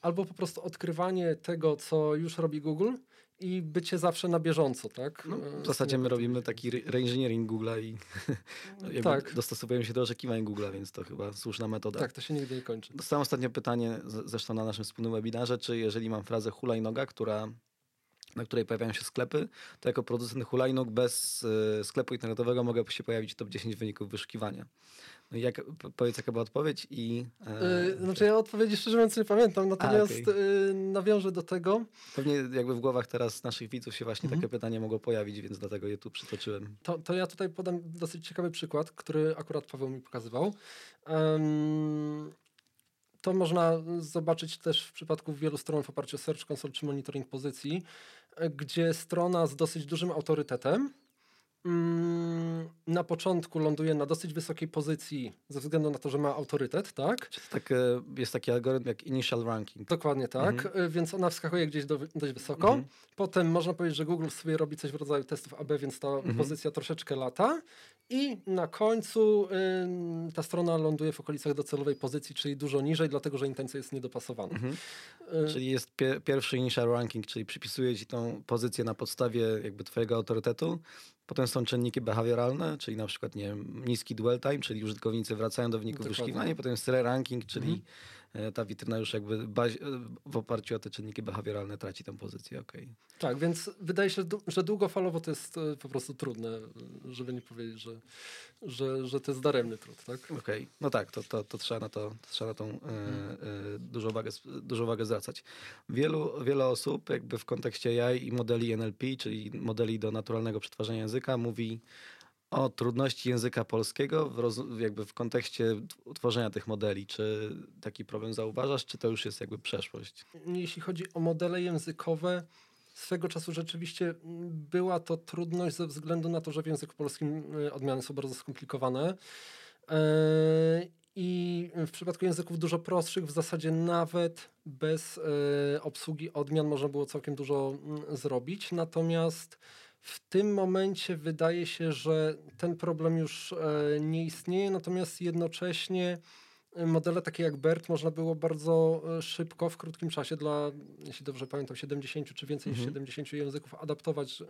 albo po prostu odkrywanie tego, co już robi Google i bycie zawsze na bieżąco, tak? No, E, w zasadzie my tym, robimy taki re- reengineering Google'a i Tak. dostosowujemy się do oczekiwań Google'a, więc to chyba słuszna metoda. Tak, to się nigdy nie kończy. Dostałem ostatnio pytanie, zresztą na naszym wspólnym webinarze, czy jeżeli mam frazę hulajnoga, która, na której pojawiają się sklepy, to jako producent hulajnóg bez y, sklepu internetowego mogę się pojawić w top 10 wyników wyszukiwania. No jak, powiedz jaka była odpowiedź i Yy, znaczy ja odpowiedzi szczerze mówiąc nie pamiętam, natomiast okej. yy, nawiążę do tego. pewnie jakby w głowach teraz naszych widzów się właśnie Mhm. takie pytanie mogło pojawić, więc dlatego je tu przytoczyłem. To, to ja tutaj podam dosyć ciekawy przykład, który akurat Paweł mi pokazywał. Em, to można zobaczyć też w przypadku wielu stron w oparciu o Search Console czy monitoring pozycji, gdzie strona z dosyć dużym autorytetem na początku ląduje na dosyć wysokiej pozycji ze względu na to, że ma autorytet, tak? Tak, e, jest taki algorytm jak initial ranking. Dokładnie tak, Mhm. y, więc ona wskakuje gdzieś do, dość wysoko. Mhm. Potem można powiedzieć, że Google sobie robi coś w rodzaju testów AB, więc ta Mhm. pozycja troszeczkę lata. I na końcu ym, ta strona ląduje w okolicach docelowej pozycji, czyli dużo niżej, dlatego że intencja jest niedopasowana. Mhm. Y, Czyli jest pie pierwszy initial ranking, czyli przypisuje ci tą pozycję na podstawie jakby twojego autorytetu. Potem są czynniki behawioralne, czyli na przykład nie wiem, niski dwell time, czyli użytkownicy wracają do Dokładnie. wyszukiwania. Potem jest re-ranking, czyli Mhm. E, ta witryna już jakby w oparciu o te czynniki behawioralne traci tę pozycję. Okej. Tak, więc wydaje się, że długofalowo to jest e, po prostu trudne, żeby nie powiedzieć, że, że, że to jest daremny trud, tak? Okej, no tak, to, to, to trzeba na to, trzeba na tą e, e, dużą, uwagę, dużą uwagę zwracać. Wielu, wiele osób jakby w kontekście AI i modeli NLP, czyli modeli do naturalnego przetwarzania języka, mówi o trudności języka polskiego w roz, jakby w kontekście t- tworzenia tych modeli. Czy taki problem zauważasz, czy to już jest jakby przeszłość? jeśli chodzi o modele językowe, swego czasu rzeczywiście mm, była to trudność ze względu na to, że w języku polskim y, odmiany są bardzo skomplikowane. E, I w przypadku języków dużo prostszych, w zasadzie nawet bez e, obsługi odmian można było całkiem dużo mm, zrobić. Natomiast w tym momencie wydaje się, że ten problem już e, nie istnieje, natomiast jednocześnie e, modele takie jak BERT można było bardzo e, szybko, w krótkim czasie dla, jeśli dobrze pamiętam, 70 czy więcej niż Mhm. 70 języków adaptować,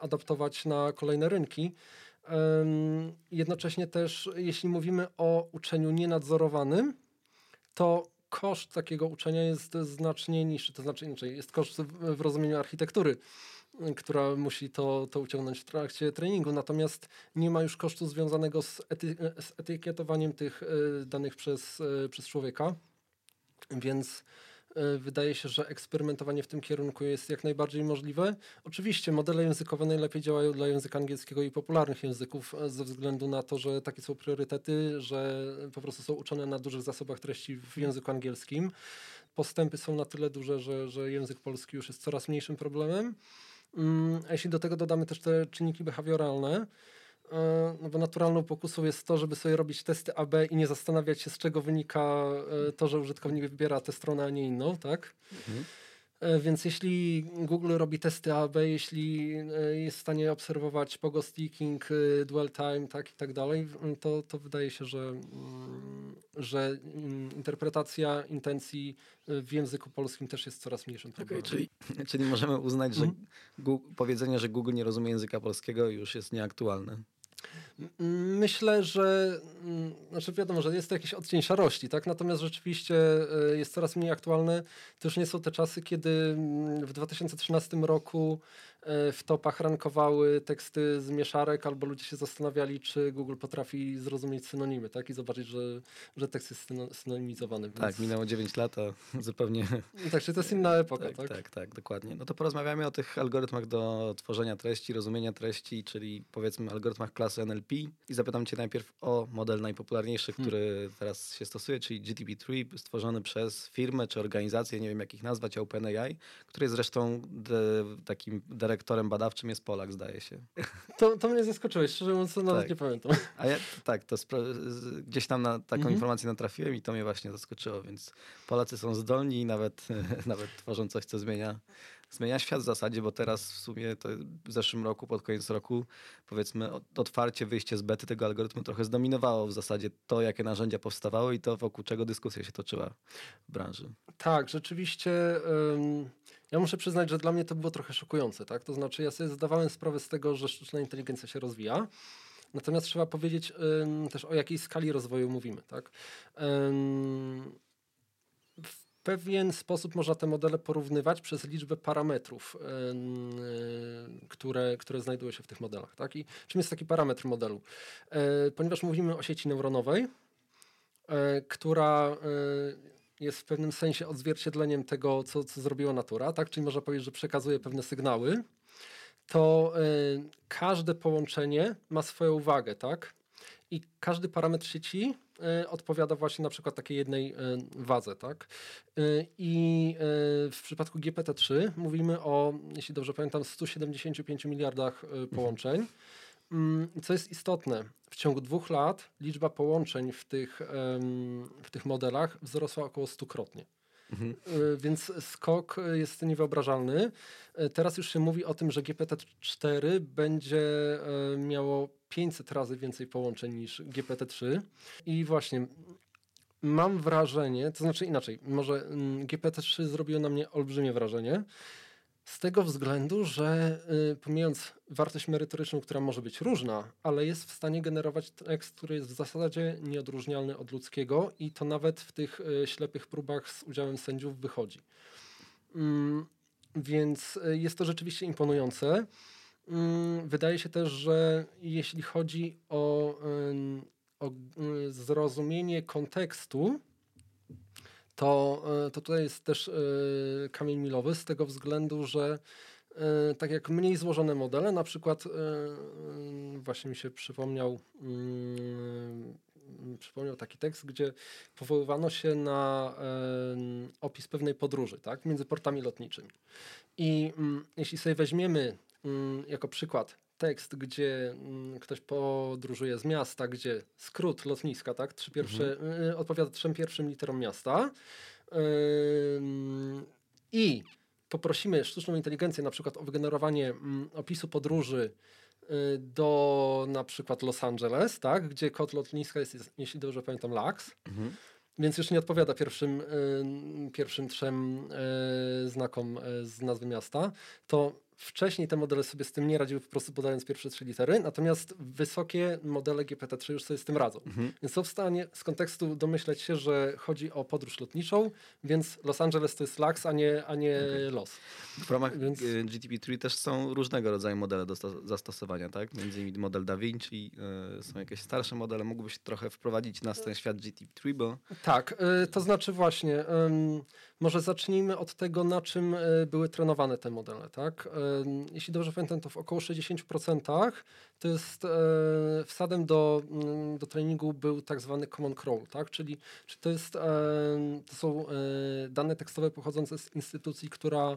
adaptować na kolejne rynki. Jednocześnie też, jeśli mówimy o uczeniu nienadzorowanym, to koszt takiego uczenia jest znacznie niższy, to znaczy inaczej, jest koszt w, rozumieniu architektury, która musi to, to uciągnąć w trakcie treningu, natomiast nie ma już kosztu związanego z, ety, z etykietowaniem tych y, danych przez, y, przez człowieka, więc y, wydaje się, że eksperymentowanie w tym kierunku jest jak najbardziej możliwe. Oczywiście modele językowe najlepiej działają dla języka angielskiego i popularnych języków e, ze względu na to, że takie są priorytety, że po prostu są uczone na dużych zasobach treści w języku angielskim. Postępy są na tyle duże, że, że język polski już jest coraz mniejszym problemem. Mm, A jeśli do tego dodamy też te czynniki behawioralne, e, no bo naturalną pokusą jest to, żeby sobie robić testy AB i nie zastanawiać się, z czego wynika e, to, że użytkownik wybiera tę stronę, a nie inną, tak? Mhm. E, Więc jeśli Google robi testy AB, jeśli e, jest w stanie obserwować pogo sticking, e, dwell time, tak i tak dalej, w- to, to wydaje się, że, mm, że mm, interpretacja intencji w języku polskim też jest coraz mniejszym problemem. czyli, czyli możemy uznać, że. Gu- powiedzenie, że Google nie rozumie języka polskiego już jest nieaktualne. Myślę, że mm, znaczy wiadomo, że jest to jakiś odcień szarości, tak? Natomiast rzeczywiście e, jest coraz mniej aktualne. To już nie są te czasy, kiedy mm, w 2013 roku w topach rankowały teksty z mieszarek, albo ludzie się zastanawiali, czy Google potrafi zrozumieć synonimy, tak? I zobaczyć, że, że tekst jest syno- synonimizowany. Tak, Więc, minęło 9 lat, a zupełnie tak, czyli to jest inna epoka, Tak, tak? tak, tak, dokładnie. No to porozmawiamy o tych algorytmach do tworzenia treści, rozumienia treści, czyli powiedzmy algorytmach klasy NLP. I zapytam Cię najpierw o model najpopularniejszy, Hmm. który teraz się stosuje, czyli GTP3, stworzony przez firmę czy organizację, nie wiem jak ich nazwać, OpenAI, który zresztą de, takim dyrektorem badawczym jest Polak, zdaje się. To, to mnie zaskoczyłeś, szczerze mówiąc, nawet Tak. nie pamiętam. A ja tak, to gdzieś tam na taką Mhm. informację natrafiłem i to mnie właśnie zaskoczyło, więc Polacy są zdolni i nawet, nawet tworzą coś, co zmienia zmienia świat w zasadzie, bo teraz w sumie to w zeszłym roku, pod koniec roku, powiedzmy, otwarcie wyjście z bety tego algorytmu trochę zdominowało w zasadzie to, jakie narzędzia powstawały i to, wokół czego dyskusja się toczyła w branży. Tak, rzeczywiście. Ym, ja muszę przyznać, że dla mnie to było trochę szokujące. Tak? To znaczy, ja sobie zdawałem sprawę z tego, że sztuczna inteligencja się rozwija. Natomiast trzeba powiedzieć ym, też o jakiej skali rozwoju mówimy. Tak? Ym, pewien sposób można te modele porównywać przez liczbę parametrów, yy, które, które znajdują się w tych modelach. Tak? I czym jest taki parametr modelu? Yy, ponieważ mówimy o sieci neuronowej, yy, która jest w pewnym sensie odzwierciedleniem tego, co, co zrobiła natura, tak? czyli można powiedzieć, że przekazuje pewne sygnały, to każde połączenie ma swoją wagę, tak? I każdy parametr sieci odpowiada właśnie na przykład takiej jednej y, wadze, tak? Y, I w przypadku GPT-3 mówimy o, jeśli dobrze pamiętam, 175 miliardach połączeń. Mm, co jest istotne, w ciągu dwóch lat liczba połączeń w tych, w tych modelach wzrosła około stukrotnie. Mhm. Więc skok jest niewyobrażalny. Teraz już się mówi o tym, że GPT-4 będzie miało 500 razy więcej połączeń niż GPT-3. I właśnie mam wrażenie, to znaczy inaczej, może mm, GPT-3 zrobiło na mnie olbrzymie wrażenie. Z tego względu, że y, pomijając wartość merytoryczną, która może być różna, ale jest w stanie generować tekst, który jest w zasadzie nieodróżnialny od ludzkiego i to nawet w tych y, ślepych próbach z udziałem sędziów wychodzi. Mm, więc y, jest to rzeczywiście imponujące. Mm, wydaje się też, że jeśli chodzi o, o zrozumienie kontekstu, to, e, to tutaj jest też e, kamień milowy z tego względu, że e, tak jak mniej złożone modele, na przykład właśnie mi się przypomniał, mm, przypomniał taki tekst, gdzie powoływano się na opis pewnej podróży tak, między portami lotniczymi. I mm, jeśli sobie weźmiemy Mm, jako przykład tekst, gdzie mm, ktoś podróżuje z miasta, gdzie skrót lotniska, tak, trzy pierwsze, mhm. Y, odpowiada trzem pierwszym literom miasta. I poprosimy sztuczną inteligencję na przykład o wygenerowanie mm, opisu podróży y, do na przykład Los Angeles, tak, gdzie kod lotniska jest, jeśli dobrze pamiętam, LAX, mhm. więc już nie odpowiada pierwszym, y, pierwszym trzem znakom z nazwy miasta, to Wcześniej te modele sobie z tym nie radziły, po prostu podając pierwsze trzy litery, natomiast wysokie modele GPT-3 już sobie z tym radzą. Mhm. Więc są w stanie z kontekstu domyśleć się, że chodzi o podróż lotniczą, więc Los Angeles to jest LAX, a nie, a nie okay. LOS. W ramach więc... Y, GTP3 też są różnego rodzaju modele do zastosowania, tak? Między innymi model Da Vinci, yy, są jakieś starsze modele. Mógłbyś trochę wprowadzić nas w ten świat GTP3, bo... Tak, yy, to znaczy właśnie, yy, może zacznijmy od tego, na czym y, były trenowane te modele, tak? jeśli dobrze pamiętam, to w około 60% to jest e, wsadem do, mm, do treningu był tak zwany common crawl, tak? czyli, czyli to, jest, e, to są e, dane tekstowe pochodzące z instytucji, która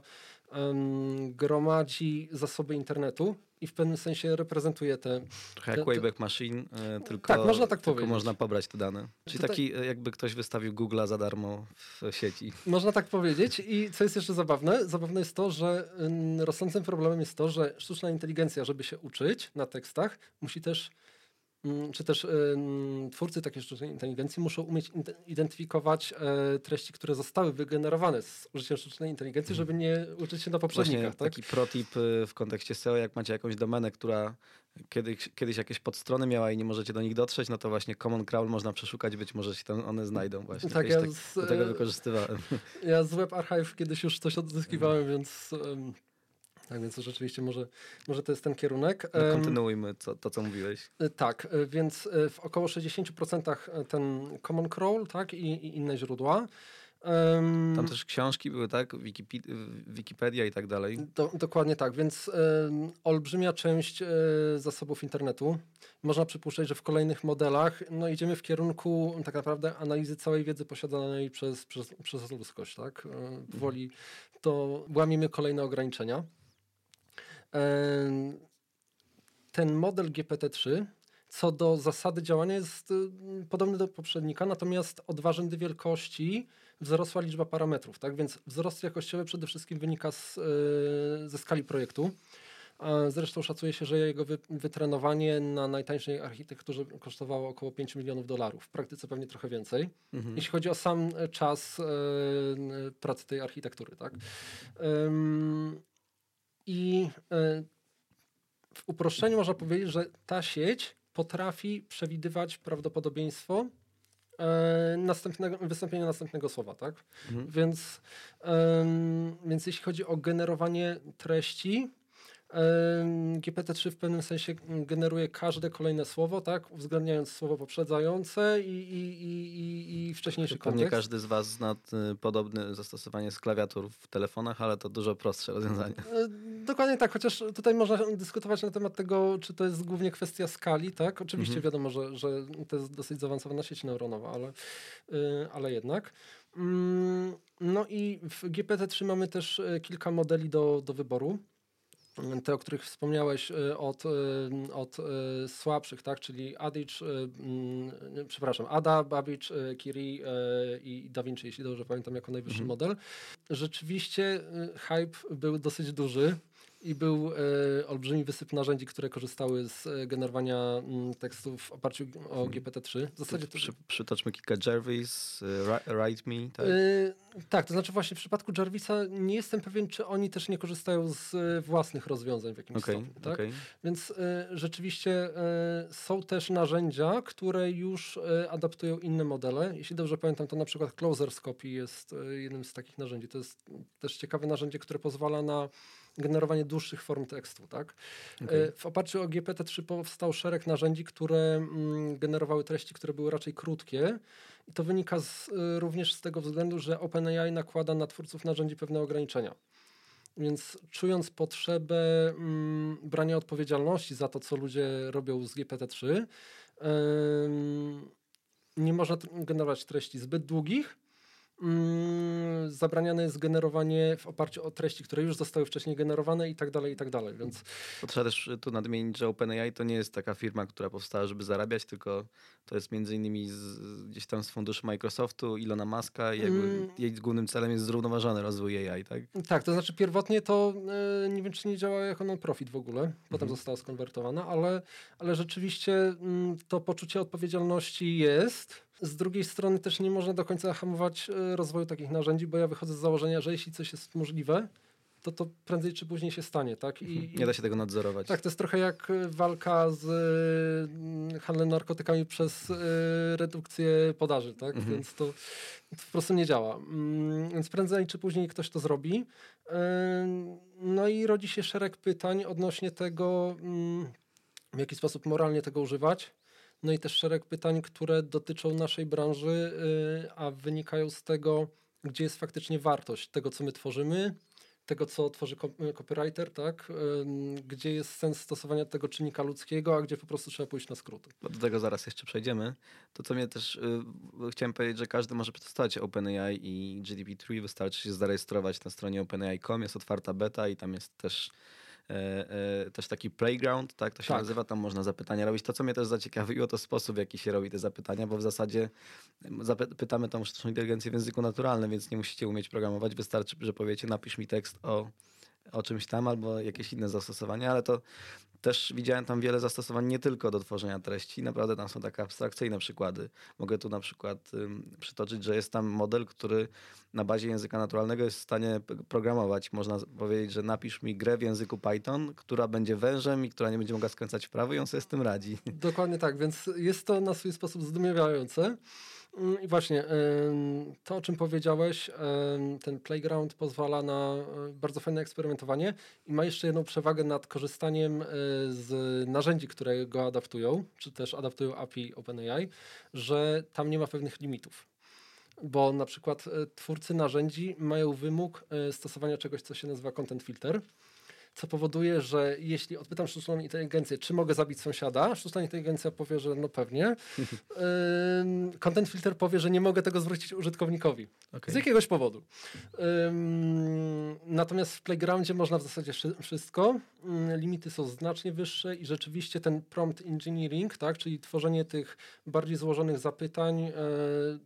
gromadzi zasoby internetu i w pewnym sensie reprezentuje te... Trochę jak Wayback Machine, tylko, tak, można tak tylko można pobrać te dane. Czyli Tutaj... taki jakby ktoś wystawił Google'a za darmo w sieci. Można tak powiedzieć i co jest jeszcze zabawne? Zabawne jest to, że rosnącym problemem jest to, że sztuczna inteligencja, żeby się uczyć na tekstach, musi też czy też twórcy takiej sztucznej inteligencji muszą umieć identyfikować e, treści, które zostały wygenerowane z użyciem sztucznej inteligencji, żeby nie uczyć się na poprzednikach. Tak? Taki protip y, w kontekście SEO, jak macie jakąś domenę, która kiedyś, kiedyś jakieś podstrony miała i nie możecie do nich dotrzeć, no to właśnie Common Crawl można przeszukać, być może się tam one znajdą właśnie. Tak, ja tak, z, do tego wykorzystywałem. Ja z Web Archive kiedyś już coś odzyskiwałem, więc... Um, tak więc rzeczywiście może, może to jest ten kierunek. No, kontynuujmy co, to, co mówiłeś. E, tak, e, więc e, w około 60% ten Common Crawl tak, i, i inne źródła. Tam też książki były, tak? Wikipedia, i tak dalej. Do, dokładnie tak, więc um, olbrzymia część zasobów internetu. Można przypuszczać, że w kolejnych modelach no, idziemy w kierunku tak naprawdę analizy całej wiedzy posiadanej przez, przez, przez ludzkość. Tak? Woli to łamiemy kolejne ograniczenia ten model GPT-3 co do zasady działania jest y, podobny do poprzednika, natomiast od warzyw wielkości wzrosła liczba parametrów, tak? Więc wzrost jakościowy przede wszystkim wynika z, y, ze skali projektu. Zresztą szacuje się, że jego wy, wytrenowanie na najtańszej architekturze kosztowało około 5 milionów dolarów. W praktyce pewnie trochę więcej. Mhm. Jeśli chodzi o sam czas n- pracy tej architektury, tak? I e, w uproszczeniu można powiedzieć, że ta sieć potrafi przewidywać prawdopodobieństwo e, następnego, wystąpienia następnego słowa, tak? Mhm. Więc, więc jeśli chodzi o generowanie treści, GPT-3 w pewnym sensie generuje każde kolejne słowo, tak? Uwzględniając słowo poprzedzające i, i, i, i, wcześniejszy Pewnie kontekst. każdy z Was zna y, podobne zastosowanie z klawiatur w telefonach, ale to dużo prostsze rozwiązanie. E, Dokładnie tak, chociaż tutaj można dyskutować na temat tego, czy to jest głównie kwestia skali, tak? Oczywiście Mhm. wiadomo, że, że to jest dosyć zaawansowana sieć neuronowa, ale, y, ale jednak. Mm, No i w GPT-3 mamy też e, kilka modeli do, do wyboru. Te, o których wspomniałeś, e, od, e, od e, słabszych, tak? czyli Adich, e, mm, przepraszam, Ada, e, Kiri i DaVinci, jeśli dobrze pamiętam, jako najwyższy Mhm. model. Rzeczywiście hype był dosyć duży i był e, olbrzymi wysyp narzędzi, które korzystały z e, generowania mm, tekstów w oparciu o GPT-3. W zasadzie to, Przy, przytoczmy kilka Jarvis, y, Ri- Write Me, tak? Tak, to znaczy właśnie w przypadku Jarvisa nie jestem pewien, czy oni też nie korzystają z własnych rozwiązań w jakimś Okej, stopniu. Tak? okej. Więc rzeczywiście są też narzędzia, które już adaptują inne modele. Jeśli dobrze pamiętam, to na przykład Closerscopy jest jednym z takich narzędzi. To jest też ciekawe narzędzie, które pozwala na generowanie dłuższych form tekstu. Tak? Okej. Y, W oparciu o GPT-3 powstał szereg narzędzi, które mm, generowały treści, które były raczej krótkie. I to wynika z, y, również z tego względu, że OpenAI nakłada na twórców narzędzi pewne ograniczenia. Więc czując potrzebę mm, brania odpowiedzialności za to, co ludzie robią z GPT-3, ym, nie można generować treści zbyt długich. Mm, zabraniane jest generowanie w oparciu o treści, które już zostały wcześniej generowane i tak dalej, i tak dalej. Więc Bo trzeba też tu nadmienić, że OpenAI to nie jest taka firma, która powstała, żeby zarabiać, tylko to jest między innymi z, gdzieś tam z funduszy Microsoftu, Ilona Muska i jakby Mm. jej głównym celem jest zrównoważony rozwój AI, tak? Tak, to znaczy pierwotnie to e, nie wiem, czy nie działała jako non-profit w ogóle. Potem Mhm. została skonwertowana, ale, ale rzeczywiście mm, to poczucie odpowiedzialności jest. Z drugiej strony też nie można do końca hamować e, rozwoju takich narzędzi, bo ja wychodzę z założenia, że jeśli coś jest możliwe, to to prędzej czy później się stanie, tak? I, Nie da się tego nadzorować. tak, to jest trochę jak e, walka z e, handlem narkotykami przez e, redukcję podaży, tak? Mhm. Więc to, to po prostu nie działa. Mm, Więc prędzej czy później ktoś to zrobi. E, No i rodzi się szereg pytań odnośnie tego, mm, w jaki sposób moralnie tego używać. No i też szereg pytań, które dotyczą naszej branży, e, a wynikają z tego, gdzie jest faktycznie wartość tego, co my tworzymy, tego, co tworzy ko- copywriter, tak? Ym, Gdzie jest sens stosowania tego czynnika ludzkiego, a gdzie po prostu trzeba pójść na skróty. Bo do tego zaraz jeszcze przejdziemy. To co mnie też y, chciałem powiedzieć, że każdy może przetestować OpenAI i GDP3. Wystarczy się zarejestrować na stronie openai.com, jest otwarta beta i tam jest też e, e, też taki playground, tak to się Tak. nazywa, tam można zapytania robić. To, co mnie też zaciekawiło, to sposób, w jaki się robi te zapytania, bo w zasadzie pytamy tą sztuczną inteligencję w języku naturalnym, więc nie musicie umieć programować, wystarczy, że powiecie, napisz mi tekst o, o czymś tam albo jakieś inne zastosowania, ale to też widziałem tam wiele zastosowań nie tylko do tworzenia treści, naprawdę tam są takie abstrakcyjne przykłady. Mogę tu na przykład ym, przytoczyć, że jest tam model, który na bazie języka naturalnego jest w stanie programować. Można powiedzieć, że napisz mi grę w języku Python, która będzie wężem i która nie będzie mogła skręcać w prawo i on sobie z tym radzi. Dokładnie tak, więc jest to na swój sposób zdumiewające. Ym, I właśnie to, o czym powiedziałeś, ten playground pozwala na y, bardzo fajne eksperymentowanie i ma jeszcze jedną przewagę nad korzystaniem y, z narzędzi, które go adaptują, czy też adaptują API OpenAI, że tam nie ma pewnych limitów. Bo na przykład y, twórcy narzędzi mają wymóg stosowania czegoś, co się nazywa content filter. Co powoduje, że jeśli odpytam sztuczną inteligencję, czy mogę zabić sąsiada, sztuczna inteligencja powie, że no pewnie. Ym, Content filter powie, że nie mogę tego zwrócić użytkownikowi. Okej. Z jakiegoś powodu. Ym, natomiast w Playgroundzie można w zasadzie wszy- wszystko. Ym, limity są znacznie wyższe i rzeczywiście ten prompt engineering, tak, czyli tworzenie tych bardziej złożonych zapytań, e,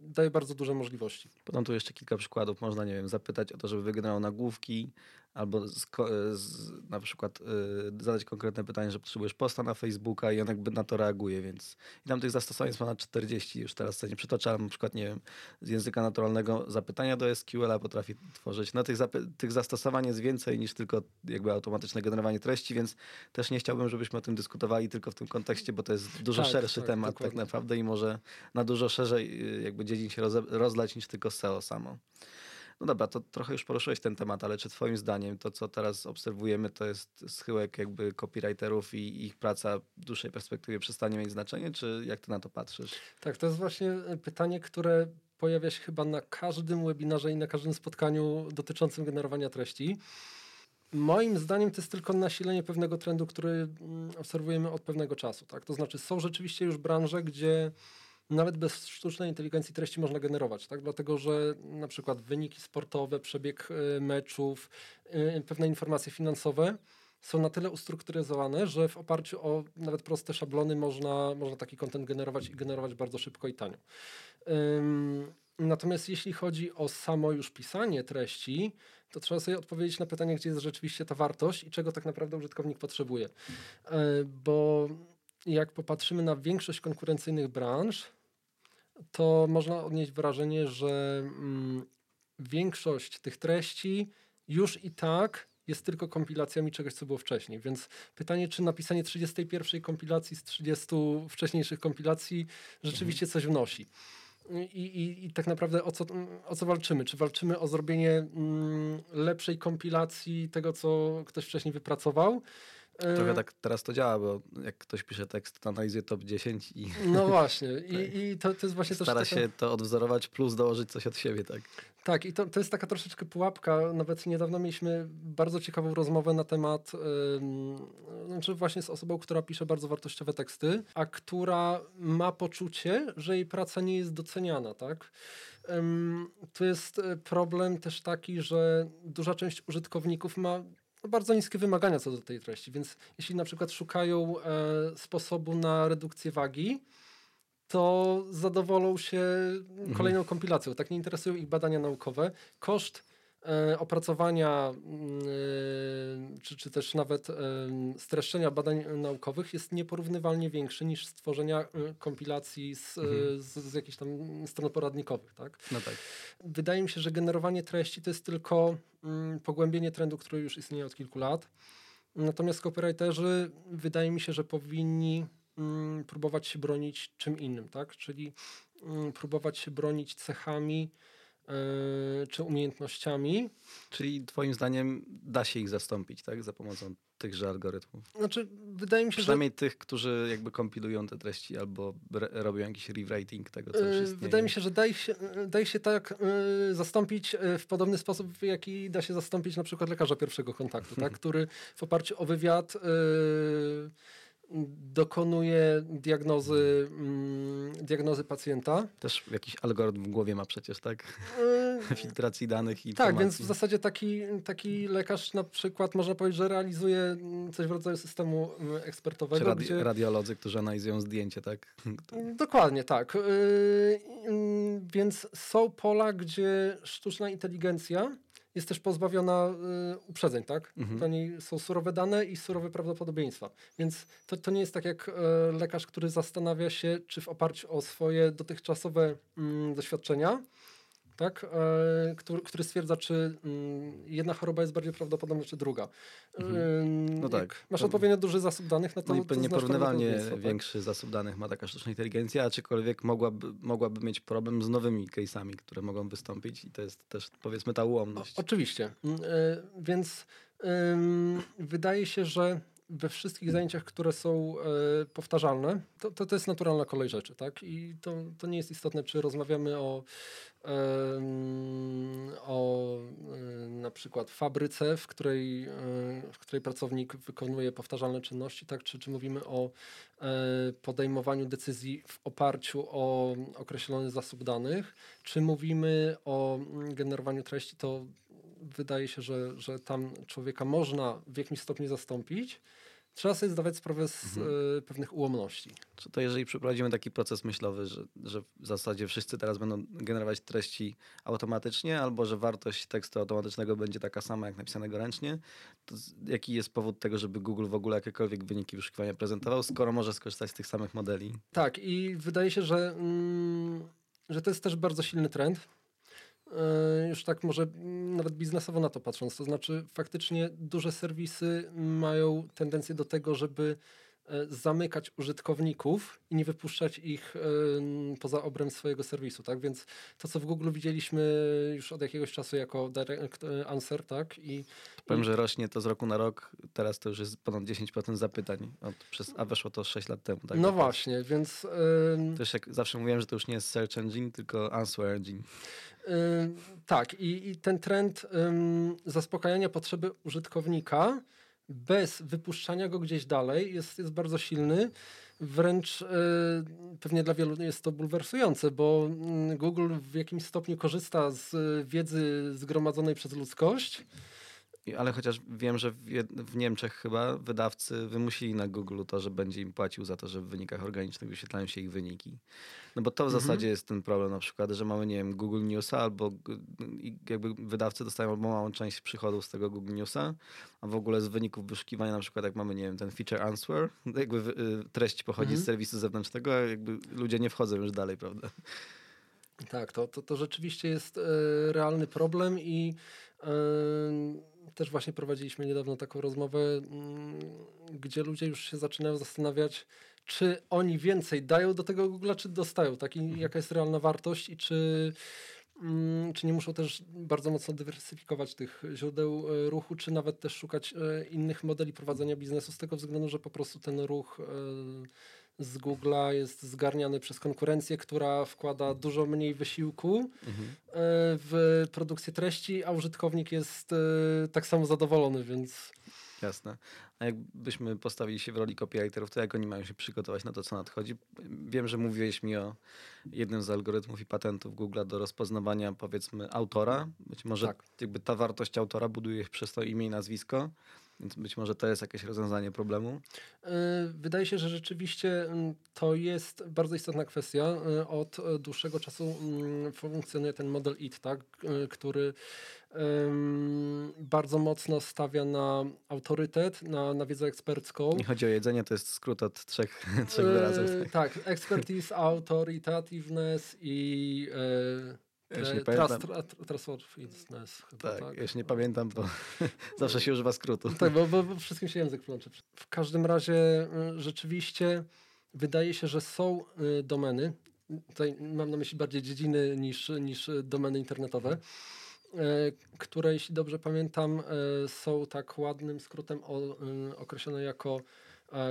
daje bardzo duże możliwości. Podam tu jeszcze kilka przykładów. Można, nie wiem, zapytać o to, żeby wygenerował nagłówki, albo z, ko- z, na przykład y, zadać konkretne pytanie, że potrzebujesz posta na Facebooka i on jakby na to reaguje, więc i tam tych zastosowań jest ponad 40 już teraz sobie nie przytaczałem, na przykład, nie wiem, z języka naturalnego zapytania do SQL-a potrafi tworzyć. No tych, tych zastosowań jest więcej niż tylko jakby automatyczne generowanie treści, więc też nie chciałbym, żebyśmy o tym dyskutowali tylko w tym kontekście, bo to jest dużo Tak, szerszy tak, temat tak dokładnie. naprawdę i może na dużo szerzej y, jakby dziedzin się rozlać niż tylko SEO samo. No dobra, to trochę już poruszyłeś ten temat, ale czy twoim zdaniem to, co teraz obserwujemy, to jest schyłek jakby copywriterów i ich praca w dłuższej perspektywie przestanie mieć znaczenie, czy jak ty na to patrzysz? Tak, to jest właśnie e, pytanie, które pojawia się chyba na każdym webinarze i na każdym spotkaniu dotyczącym generowania treści. Moim zdaniem to jest tylko nasilenie pewnego trendu, który mm, obserwujemy od pewnego czasu. Tak? To znaczy są rzeczywiście już branże, gdzie nawet bez sztucznej inteligencji treści można generować, tak? dlatego że na przykład wyniki sportowe, przebieg e, meczów, e, pewne informacje finansowe są na tyle ustrukturyzowane, że w oparciu o nawet proste szablony można, można taki kontent generować i generować bardzo szybko i tanio. Ym, Natomiast jeśli chodzi o samo już pisanie treści, to trzeba sobie odpowiedzieć na pytanie, gdzie jest rzeczywiście ta wartość i czego tak naprawdę użytkownik potrzebuje. E, Bo jak popatrzymy na większość konkurencyjnych branż, to można odnieść wrażenie, że mm, większość tych treści już i tak jest tylko kompilacjami czegoś, co było wcześniej. Więc pytanie, czy napisanie 31 kompilacji z 30 wcześniejszych kompilacji rzeczywiście coś wnosi. I, i, I tak naprawdę o co, o co walczymy? Czy walczymy o zrobienie mm, lepszej kompilacji tego, co ktoś wcześniej wypracował? Trochę E, tak teraz to działa, bo jak ktoś pisze tekst, to analizuje top 10 i No właśnie. I, i to, to jest właśnie też stara taka... się to odwzorować plus dołożyć coś od siebie, tak? Tak, i to, to jest taka troszeczkę pułapka. Nawet niedawno mieliśmy bardzo ciekawą rozmowę na temat, ym, znaczy właśnie z osobą, która pisze bardzo wartościowe teksty, a która ma poczucie, że jej praca nie jest doceniana, tak? Ym, to jest e, problem też taki, że duża część użytkowników ma no, bardzo niskie wymagania co do tej treści, więc jeśli na przykład szukają e, sposobu na redukcję wagi, to zadowolą się kolejną kompilacją. Tak nie interesują ich badania naukowe. Koszt opracowania mm, e, czy, czy też nawet e, streszczenia badań naukowych jest nieporównywalnie większy niż stworzenia e, kompilacji z, e, z, z jakichś tam stron poradnikowych. Tak? No tak. Wydaje mi się, że generowanie treści to jest tylko mm, pogłębienie trendu, który już istnieje od kilku lat. Natomiast copywriterzy wydaje mi się, że powinni mm, próbować się bronić czym innym, tak? Czyli próbować się bronić cechami czy umiejętnościami. Czyli twoim zdaniem da się ich zastąpić, tak? Za pomocą tychże algorytmów. Znaczy, wydaje mi się, że Przynajmniej tych, którzy jakby kompilują te treści albo robią jakiś rewriting tego, co już Yy, istnieje. Wydaje mi się, że da się, da się tak yy, zastąpić w podobny sposób, w jaki da się zastąpić na przykład lekarza pierwszego kontaktu, tak? który w oparciu o wywiad dokonuje diagnozy, mm, diagnozy pacjenta. Też jakiś algorytm w głowie ma przecież, tak? Yy, Filtracji danych i tak, więc w zasadzie taki, taki lekarz na przykład można powiedzieć, że realizuje coś w rodzaju systemu Czy ekspertowego, radi- gdzie... radiolodzy, którzy analizują zdjęcie, tak? Dokładnie tak. Yy, więc są pola, gdzie sztuczna inteligencja jest też pozbawiona yy, uprzedzeń, tak? Mhm. Dla niej są surowe dane i surowe prawdopodobieństwa. Więc to, to nie jest tak jak e, lekarz, który zastanawia się, czy w oparciu o swoje dotychczasowe mm, doświadczenia, tak, e, który, który stwierdza, czy mm, jedna choroba jest bardziej prawdopodobna, czy druga. Ym, No tak. jak Masz odpowiednio duży zasób danych, no to, No i to nieporównywalnie tak? większy zasób danych ma taka sztuczna inteligencja, aczkolwiek mogłaby, mogłaby mieć problem z nowymi case'ami, które mogą wystąpić i to jest też powiedzmy ta ułomność. O, oczywiście. Mm, e, więc ym, wydaje się, że we wszystkich zajęciach, które są e, powtarzalne, to, to, to jest naturalna kolej rzeczy, tak? I to, to nie jest istotne, czy rozmawiamy o em, o e, na przykład fabryce, w której, e, w której pracownik wykonuje powtarzalne czynności, tak? czy, czy mówimy o podejmowaniu decyzji w oparciu o określony zasób danych, czy mówimy o mm, generowaniu treści, to wydaje się, że, że tam człowieka można w jakimś stopniu zastąpić. Trzeba sobie zdawać sprawę z e, pewnych ułomności. Czy to jeżeli przeprowadzimy taki proces myślowy, że, że w zasadzie wszyscy teraz będą generować treści automatycznie, albo że wartość tekstu automatycznego będzie taka sama jak napisanego ręcznie, to jaki jest powód tego, żeby Google w ogóle jakiekolwiek wyniki wyszukiwania prezentował, skoro może skorzystać z tych samych modeli? Tak, i wydaje się, że, mm, że to jest też bardzo silny trend. E, Już tak może nawet biznesowo na to patrząc, to znaczy faktycznie duże serwisy mają tendencję do tego, żeby zamykać użytkowników i nie wypuszczać ich em, poza obręb swojego serwisu, tak? Więc to, co w Google widzieliśmy już od jakiegoś czasu jako direct e, answer, tak? I Powiem, że rośnie to z roku na rok, teraz to już jest ponad 10% zapytań, od, przez, a weszło to 6 lat temu. Tak? no właśnie, więc em, Też jak zawsze mówiłem, że to już nie jest search engine, tylko answer engine. Ym, tak, i, i ten trend ym, zaspokajania potrzeby użytkownika bez wypuszczania go gdzieś dalej jest, jest bardzo silny. Wręcz y, pewnie dla wielu jest to bulwersujące, bo mm, Google w jakimś stopniu korzysta z y, wiedzy zgromadzonej przez ludzkość. Ale chociaż wiem, że w, Niemczech chyba wydawcy wymusili na Google to, że będzie im płacił za to, że w wynikach organicznych wyświetlają się ich wyniki. No bo to w Mhm. zasadzie jest ten problem na przykład, że mamy, nie wiem, Google Newsa albo jakby wydawcy dostają albo małą część przychodów z tego Google Newsa, a w ogóle z wyników wyszukiwania na przykład jak mamy, nie wiem, ten feature answer, jakby wy- y, treść pochodzi Mhm. z serwisu zewnętrznego, a jakby ludzie nie wchodzą już dalej, prawda? Tak, to, to, to rzeczywiście jest e, realny problem i e, też właśnie prowadziliśmy niedawno taką rozmowę, mm, gdzie ludzie już się zaczynają zastanawiać, czy oni więcej dają do tego Google'a, czy dostają, tak? I jaka jest realna wartość i czy, mm, czy nie muszą też bardzo mocno dywersyfikować tych źródeł e, ruchu, czy nawet też szukać e, innych modeli prowadzenia biznesu z tego względu, że po prostu ten ruch e, z Google'a jest zgarniany przez konkurencję, która wkłada dużo mniej wysiłku e, w produkcję treści, a użytkownik jest e, tak samo zadowolony, więc Jasne. A jakbyśmy postawili się w roli copywriterów, to jak oni mają się przygotować na to, co nadchodzi? Wiem, że mówiłeś mi o jednym z algorytmów i patentów Google'a do rozpoznawania, powiedzmy, autora. Być może Tak. jakby ta wartość autora buduje się przez to imię i nazwisko, więc być może to jest jakieś rozwiązanie problemu. e, wydaje się, że rzeczywiście mm, to jest bardzo istotna kwestia. E, Od e, dłuższego czasu mm, funkcjonuje ten model IT, tak, który bardzo mocno stawia na autorytet, na, na wiedzę ekspercką. Nie chodzi o jedzenie, to jest skrót od trzech, trzech wyrazów. tak, expertise, autoritativeness i tre- nie pamiętam. trust- chyba, Tak, tak. ja już nie pamiętam, bo zawsze się używa skrótu. Tak, bo, bo, bo wszystkim się język plącze. W każdym razie y, rzeczywiście wydaje się, że są y, domeny, tutaj mam na myśli bardziej dziedziny niż, niż domeny internetowe, y, które jeśli dobrze pamiętam są tak ładnym skrótem określone jako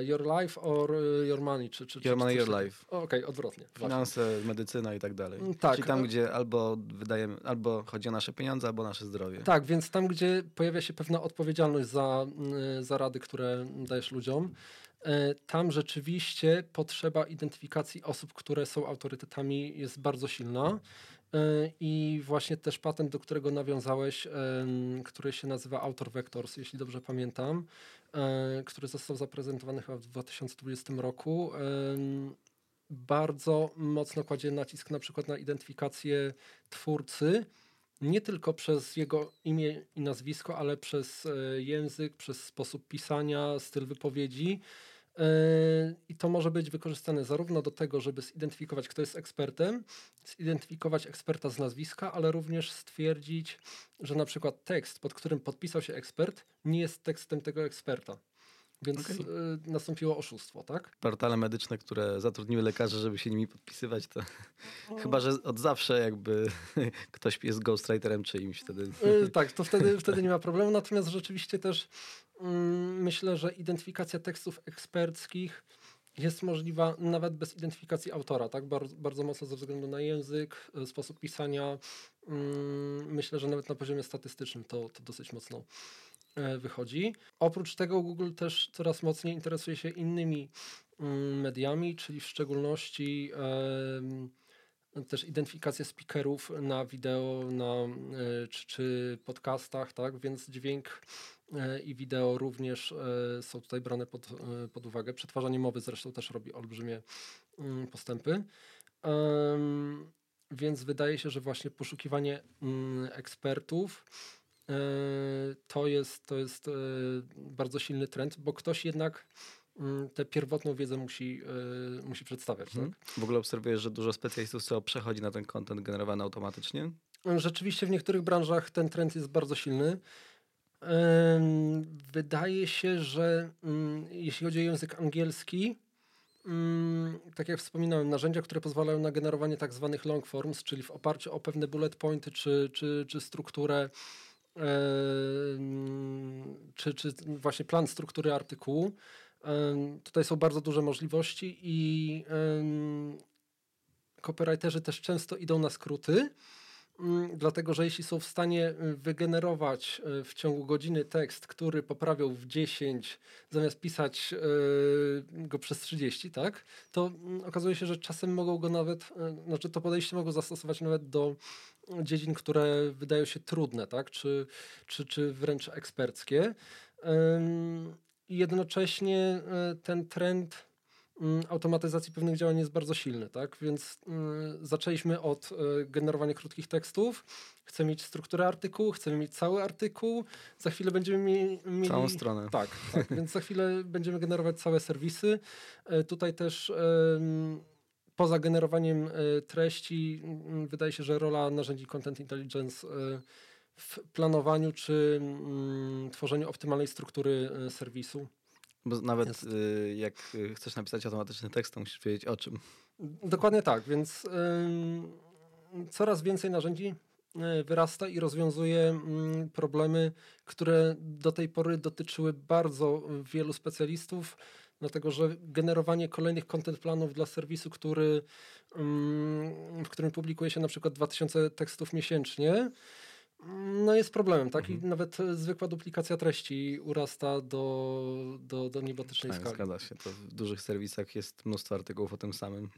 your life or y, your money. Czy, czy, Your czy money, your life. Okej, odwrotnie. właśnie. Finanse, medycyna i tak dalej. Mm, tak. Czyli tam, gdzie albo wydajemy, albo chodzi o nasze pieniądze, albo nasze zdrowie. Tak, więc tam, gdzie pojawia się pewna odpowiedzialność za, za rady, które dajesz ludziom, tam rzeczywiście potrzeba identyfikacji osób, które są autorytetami jest bardzo silna. Y, I właśnie też patent, do którego nawiązałeś, który się nazywa Autor Vectors, jeśli dobrze pamiętam, y, który został zaprezentowany chyba w 2020 roku, bardzo mocno kładzie nacisk na przykład na identyfikację twórcy, nie tylko przez jego imię i nazwisko, ale przez e, język, przez sposób pisania, styl wypowiedzi. E, I to może być wykorzystane zarówno do tego, żeby zidentyfikować, kto jest ekspertem, zidentyfikować eksperta z nazwiska, ale również stwierdzić, że na przykład tekst, pod którym podpisał się ekspert, nie jest tekstem tego eksperta. Więc Okej. e, nastąpiło oszustwo, tak? portale medyczne, które zatrudniły lekarzy, żeby się nimi podpisywać, to chyba, że od zawsze jakby ktoś jest ghostwriterem czyimś wtedy. Y, tak, to wtedy, wtedy nie ma problemu. Natomiast rzeczywiście też myślę, że identyfikacja tekstów eksperckich jest możliwa nawet bez identyfikacji autora, tak? Bardzo, bardzo mocno ze względu na język, e, sposób pisania. Mm, myślę, że nawet na poziomie statystycznym to, to dosyć mocno e, wychodzi. Oprócz tego Google też coraz mocniej interesuje się innymi mm, mediami, czyli w szczególności też identyfikację speakerów na wideo, na, e, czy, czy podcastach, tak? Więc dźwięk i wideo również e, są tutaj brane pod, e, pod uwagę. Przetwarzanie mowy zresztą też robi olbrzymie mm, postępy. Więc wydaje się, że właśnie poszukiwanie mm, ekspertów to jest, to jest bardzo silny trend, bo ktoś jednak mm, tę pierwotną wiedzę musi, musi przedstawiać. Hmm. Tak? W ogóle obserwujesz, że dużo specjalistów co przechodzi na ten content generowany automatycznie? Rzeczywiście w niektórych branżach ten trend jest bardzo silny. Wydaje się, że mm, jeśli chodzi o język angielski, mm, tak jak wspominałem, narzędzia, które pozwalają na generowanie tak zwanych long forms, czyli w oparciu o pewne bullet pointy czy, czy, czy strukturę, czy, czy właśnie plan struktury artykułu. Tutaj są bardzo duże możliwości i copywriterzy też często idą na skróty. Mm, dlatego, że jeśli są w stanie y, wygenerować y, w ciągu godziny tekst, który poprawiał w 10, zamiast pisać y, go przez 30, tak, to mm, okazuje się, że czasem mogą go nawet, znaczy to podejście mogą zastosować nawet do dziedzin, które wydają się trudne, tak, czy, czy, czy wręcz eksperckie. I jednocześnie ten trend automatyzacji pewnych działań jest bardzo silny, tak? Więc y, zaczęliśmy od y, generowania krótkich tekstów. Chcemy mieć strukturę artykułu, chcemy mieć cały artykuł. Za chwilę będziemy mieli. Całą stronę. Tak, tak. więc za chwilę będziemy generować całe serwisy. Y, tutaj też. Poza generowaniem treści, mm, wydaje się, że rola narzędzi Content Intelligence w planowaniu czy mm, tworzeniu optymalnej struktury serwisu bo nawet y, jak y, chcesz napisać automatyczny tekst, to musisz wiedzieć o czym. Dokładnie tak, więc y, coraz więcej narzędzi y, wyrasta i rozwiązuje problemy, które do tej pory dotyczyły bardzo wielu specjalistów, dlatego że generowanie kolejnych content planów dla serwisu, który, w którym publikuje się na przykład 2000 tekstów miesięcznie, no jest problemem, tak? Mhm. I nawet zwykła duplikacja treści urasta do, do, do niebotycznej tak, skali. Zgadza się. To w dużych serwisach jest mnóstwo artykułów o tym samym.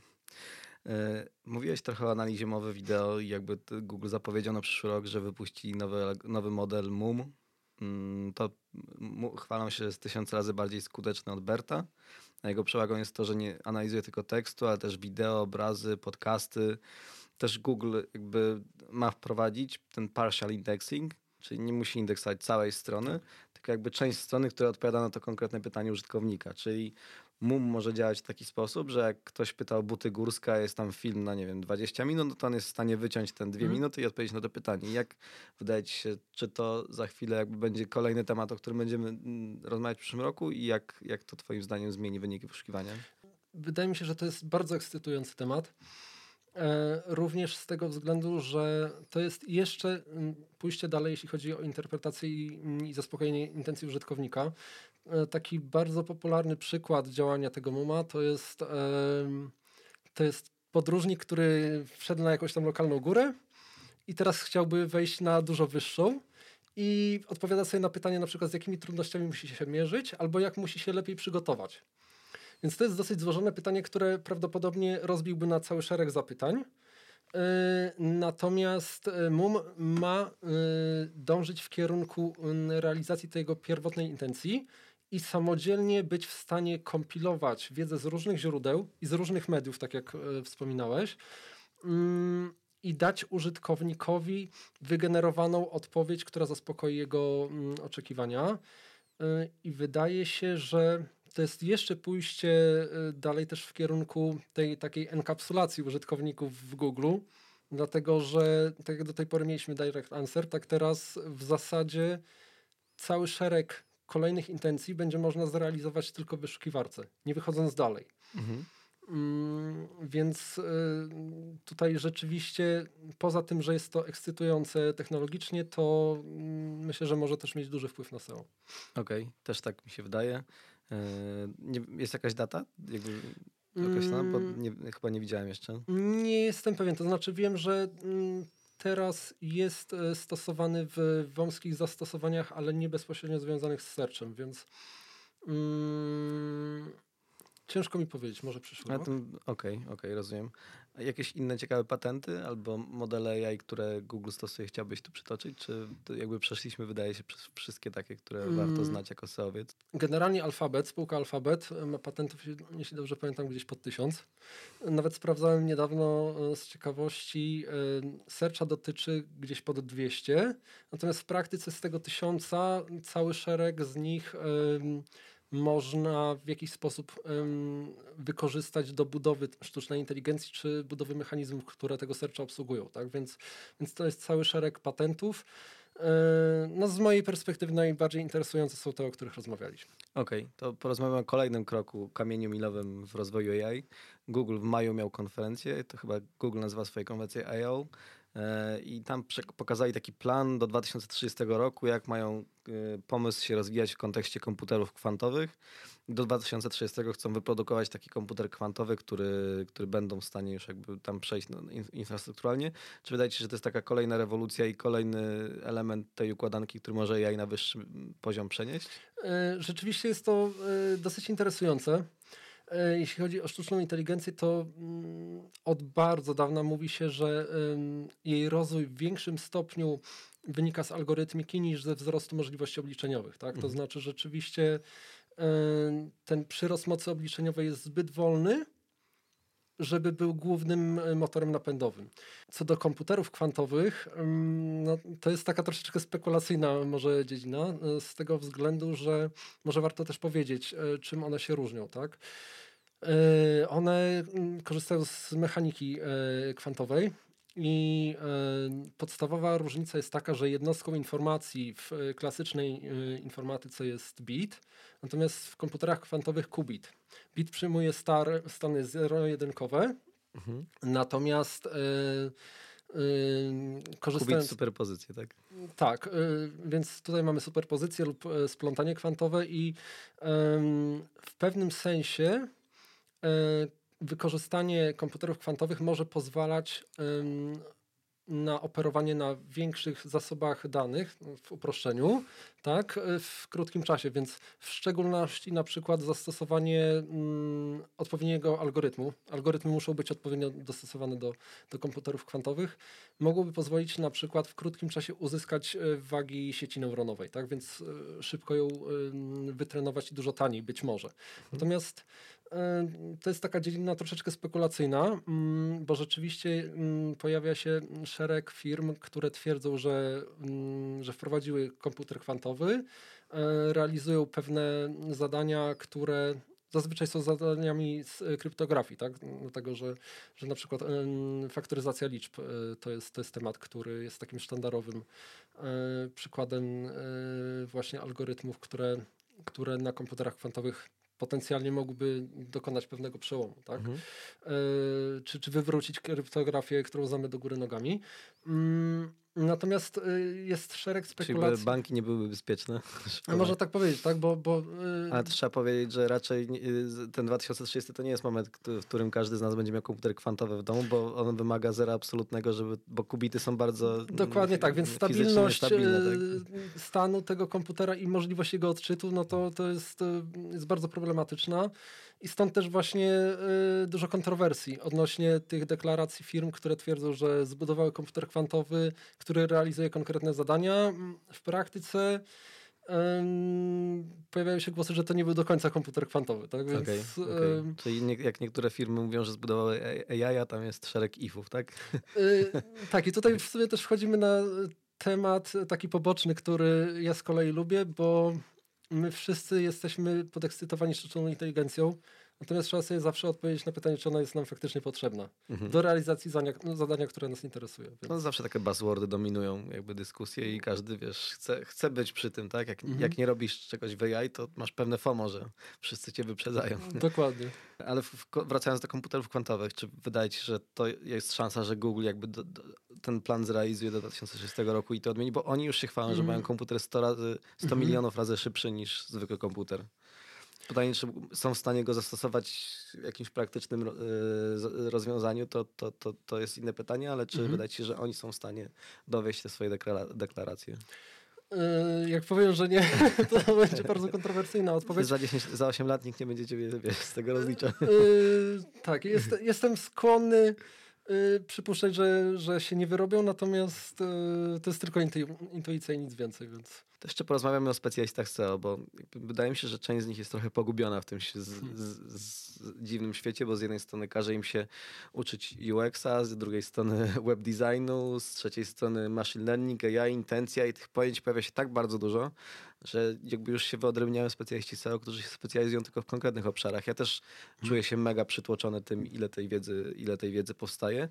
E, mówiłeś trochę o analizie mowy wideo i jakby Google zapowiedział na przyszły rok, że wypuści nowy, nowy model MUM. Mm, to chwalą się, że jest tysiąc razy bardziej skuteczny od Berta. A jego przewagą jest to, że nie analizuje tylko tekstu, ale też wideo, obrazy, podcasty też Google jakby ma wprowadzić ten partial indexing, czyli nie musi indeksować całej strony, tylko jakby część strony, która odpowiada na to konkretne pytanie użytkownika, czyli MUM może działać w taki sposób, że jak ktoś pyta o buty górska, jest tam film na, nie wiem, 20 minut, no to on jest w stanie wyciąć ten dwie mm. minuty i odpowiedzieć na to pytanie. Jak wydaje ci się, czy to za chwilę jakby będzie kolejny temat, o którym będziemy mm, rozmawiać w przyszłym roku i jak, jak to twoim zdaniem zmieni wyniki poszukiwania? Wydaje mi się, że to jest bardzo ekscytujący temat. E, również z tego względu, że to jest jeszcze mm, pójście dalej, jeśli chodzi o interpretację i, i zaspokojenie intencji użytkownika. E, taki bardzo popularny przykład działania tego MUMA to jest, to jest podróżnik, który wszedł na jakąś tam lokalną górę i teraz chciałby wejść na dużo wyższą i odpowiada sobie na pytanie na przykład z jakimi trudnościami musi się mierzyć albo jak musi się lepiej przygotować. Więc to jest dosyć złożone pytanie, które prawdopodobnie rozbiłby na cały szereg zapytań. E, natomiast e, MUM ma e, dążyć w kierunku realizacji tego pierwotnej intencji i samodzielnie być w stanie kompilować wiedzę z różnych źródeł i z różnych mediów, tak jak wspominałeś, mm, i dać użytkownikowi wygenerowaną odpowiedź, która zaspokoi jego mm, oczekiwania. I wydaje się, że to jest jeszcze pójście y, dalej też w kierunku tej takiej enkapsulacji użytkowników w Google, dlatego że tak jak do tej pory mieliśmy Direct Answer, tak teraz w zasadzie cały szereg kolejnych intencji będzie można zrealizować tylko w wyszukiwarce, nie wychodząc dalej. Mhm. Mm, więc y, tutaj rzeczywiście, poza tym, że jest to ekscytujące technologicznie, to mm, myślę, że może też mieć duży wpływ na SEO. Okej, okay, też tak mi się wydaje. E, jest jakaś data jakby określona? Bo Mm. nie, chyba nie widziałem jeszcze. Nie jestem pewien, to znaczy wiem, że mm, teraz jest e, stosowany w wąskich zastosowaniach, ale nie bezpośrednio związanych z searchem, więc mm, ciężko mi powiedzieć, może tym, okej, okej, rozumiem. Jakieś inne ciekawe patenty albo modele AI, które Google stosuje, chciałbyś tu przytoczyć? Czy jakby przeszliśmy, wydaje się, przez wszystkie takie, które warto Mm. znać jako SEOwiec? Generalnie Alphabet, spółka Alphabet e, ma patentów, jeśli dobrze pamiętam, gdzieś pod tysiąc. Nawet sprawdzałem niedawno e, z ciekawości, e, searcha dotyczy gdzieś pod 200, natomiast w praktyce z tego tysiąca cały szereg z nich można w jakiś sposób em, wykorzystać do budowy sztucznej inteligencji czy budowy mechanizmów, które tego searcha obsługują. Tak? Więc, więc to jest cały szereg patentów. E, No z mojej perspektywy najbardziej interesujące są te, o których rozmawialiśmy. Okej, to porozmawiamy o kolejnym kroku, kamieniu milowym w rozwoju AI. Google w maju miał konferencję, to chyba Google nazywa swoje konwencje I.O. e, i tam pokazali taki plan do 2030 roku, jak mają e, pomysł się rozwijać w kontekście komputerów kwantowych. Do 2030 chcą wyprodukować taki komputer kwantowy, który, który będą w stanie już jakby tam przejść no, in, infrastrukturalnie. Czy wydaje ci się, że to jest taka kolejna rewolucja i kolejny element tej układanki, który może AI na wyższy poziom przenieść? E, Rzeczywiście jest to dosyć interesujące. E, Jeśli chodzi o sztuczną inteligencję, to mm, od bardzo dawna mówi się, że jej rozwój w większym stopniu wynika z algorytmiki niż ze wzrostu możliwości obliczeniowych. Tak? To Mhm. znaczy rzeczywiście ten przyrost mocy obliczeniowej jest zbyt wolny, żeby był głównym e, motorem napędowym. Co do komputerów kwantowych, ym, no, to jest taka troszeczkę spekulacyjna może dziedzina, e, z tego względu, że może warto też powiedzieć, e, czym one się różnią, tak? One mm, korzystają z mechaniki kwantowej i podstawowa różnica jest taka, że jednostką informacji w e, klasycznej e, informatyce jest bit, natomiast w komputerach kwantowych qubit. Bit przyjmuje star, stany zero-jedynkowe, Mhm. natomiast e, e, Kubić korzystając... superpozycję, tak? Tak, więc tutaj mamy superpozycję lub splątanie kwantowe i w pewnym sensie wykorzystanie komputerów kwantowych może pozwalać em, na operowanie na większych zasobach danych no, w uproszczeniu, tak, e, w krótkim czasie, więc w szczególności na przykład zastosowanie mm, odpowiedniego algorytmu. Algorytmy muszą być odpowiednio dostosowane do, do komputerów kwantowych. Mogłoby pozwolić na przykład w krótkim czasie uzyskać e, wagi sieci neuronowej, tak, więc e, szybko ją em, wytrenować i dużo taniej być może. Natomiast e, to jest taka dziedzina troszeczkę spekulacyjna, mm, bo rzeczywiście mm, pojawia się szereg firm, które twierdzą, że, mm, że wprowadziły komputer kwantowy, e, realizują pewne zadania, które zazwyczaj są zadaniami z kryptografii, tak? Dlatego, że, że na przykład em, faktoryzacja liczb to jest, to jest temat, który jest takim sztandarowym przykładem właśnie algorytmów, które, które na komputerach kwantowych potencjalnie mogłyby dokonać pewnego przełomu, tak? Mhm. e, czy, czy wywrócić kryptografię, którą znamy do góry nogami. Mm, natomiast e, jest szereg Czyli spekulacji. banki nie byłyby bezpieczne. Można tak powiedzieć, tak? Bo, bo e, Ale trzeba powiedzieć, że raczej y, ten 2030 to nie jest moment, w którym każdy z nas będzie miał komputer kwantowy w domu, bo on wymaga zera absolutnego, żeby, bo kubity są bardzo Dokładnie tak, więc stabilność e, stanu tego komputera i możliwość jego odczytu, no to, to jest, jest bardzo problematyczna i stąd też właśnie dużo kontrowersji odnośnie tych deklaracji firm, które twierdzą, że zbudowały komputer kwantowy, który realizuje konkretne zadania. W praktyce pojawiają się głosy, że to nie był do końca komputer kwantowy, tak? Więc okej. em, Czyli nie, jak niektóre firmy mówią, że zbudowały AI, tam jest szereg ifów, tak? Y, tak, i tutaj w sumie też wchodzimy na temat taki poboczny, który ja z kolei lubię, bo my wszyscy jesteśmy podekscytowani sztuczną inteligencją, natomiast trzeba sobie zawsze odpowiedzieć na pytanie, czy ona jest nam faktycznie potrzebna Mhm. do realizacji zadania, no, zadania które nas interesuje. Więc, No zawsze takie buzzwordy dominują jakby dyskusje i każdy, wiesz, chce, chce być przy tym, tak? Jak, Mhm. jak nie robisz czegoś w AI, to masz pewne FOMO, że wszyscy cię wyprzedzają. Dokładnie. Ale w, wracając do komputerów kwantowych, czy wydaje ci się, że to jest szansa, że Google jakby do, do, ten plan zrealizuje do 2006 roku i to odmieni? Bo oni już się chwalą, że Mhm. mają komputer 100, razy, 100 Mhm. milionów razy szybszy niż zwykły komputer. Pytanie, czy są w stanie go zastosować w jakimś praktycznym z- rozwiązaniu, to, to, to, to jest inne pytanie, ale czy Mhm. wydaje ci się, że oni są w stanie dowieść te swoje deklara- deklaracje? Yy, Jak powiem, że nie, to będzie bardzo kontrowersyjna odpowiedź. Za 10, za 8 lat nikt nie będzie ciebie z tego rozliczał. Yy, tak, jest, jestem skłonny yy, przypuszczać, że, że się nie wyrobią, natomiast yy, to jest tylko intu- intuicja i nic więcej, więc... To jeszcze porozmawiamy o specjalistach SEO, bo wydaje mi się, że część z nich jest trochę pogubiona w tym z, z, z dziwnym świecie, bo z jednej strony każe im się uczyć UX-a, z drugiej strony web designu, z trzeciej strony machine learning, AI, intencja i tych pojęć pojawia się tak bardzo dużo, że jakby już się wyodrębniają specjaliści SEO, którzy się specjalizują tylko w konkretnych obszarach. Ja też czuję się mega przytłoczony tym, ile tej wiedzy, ile tej wiedzy powstaje.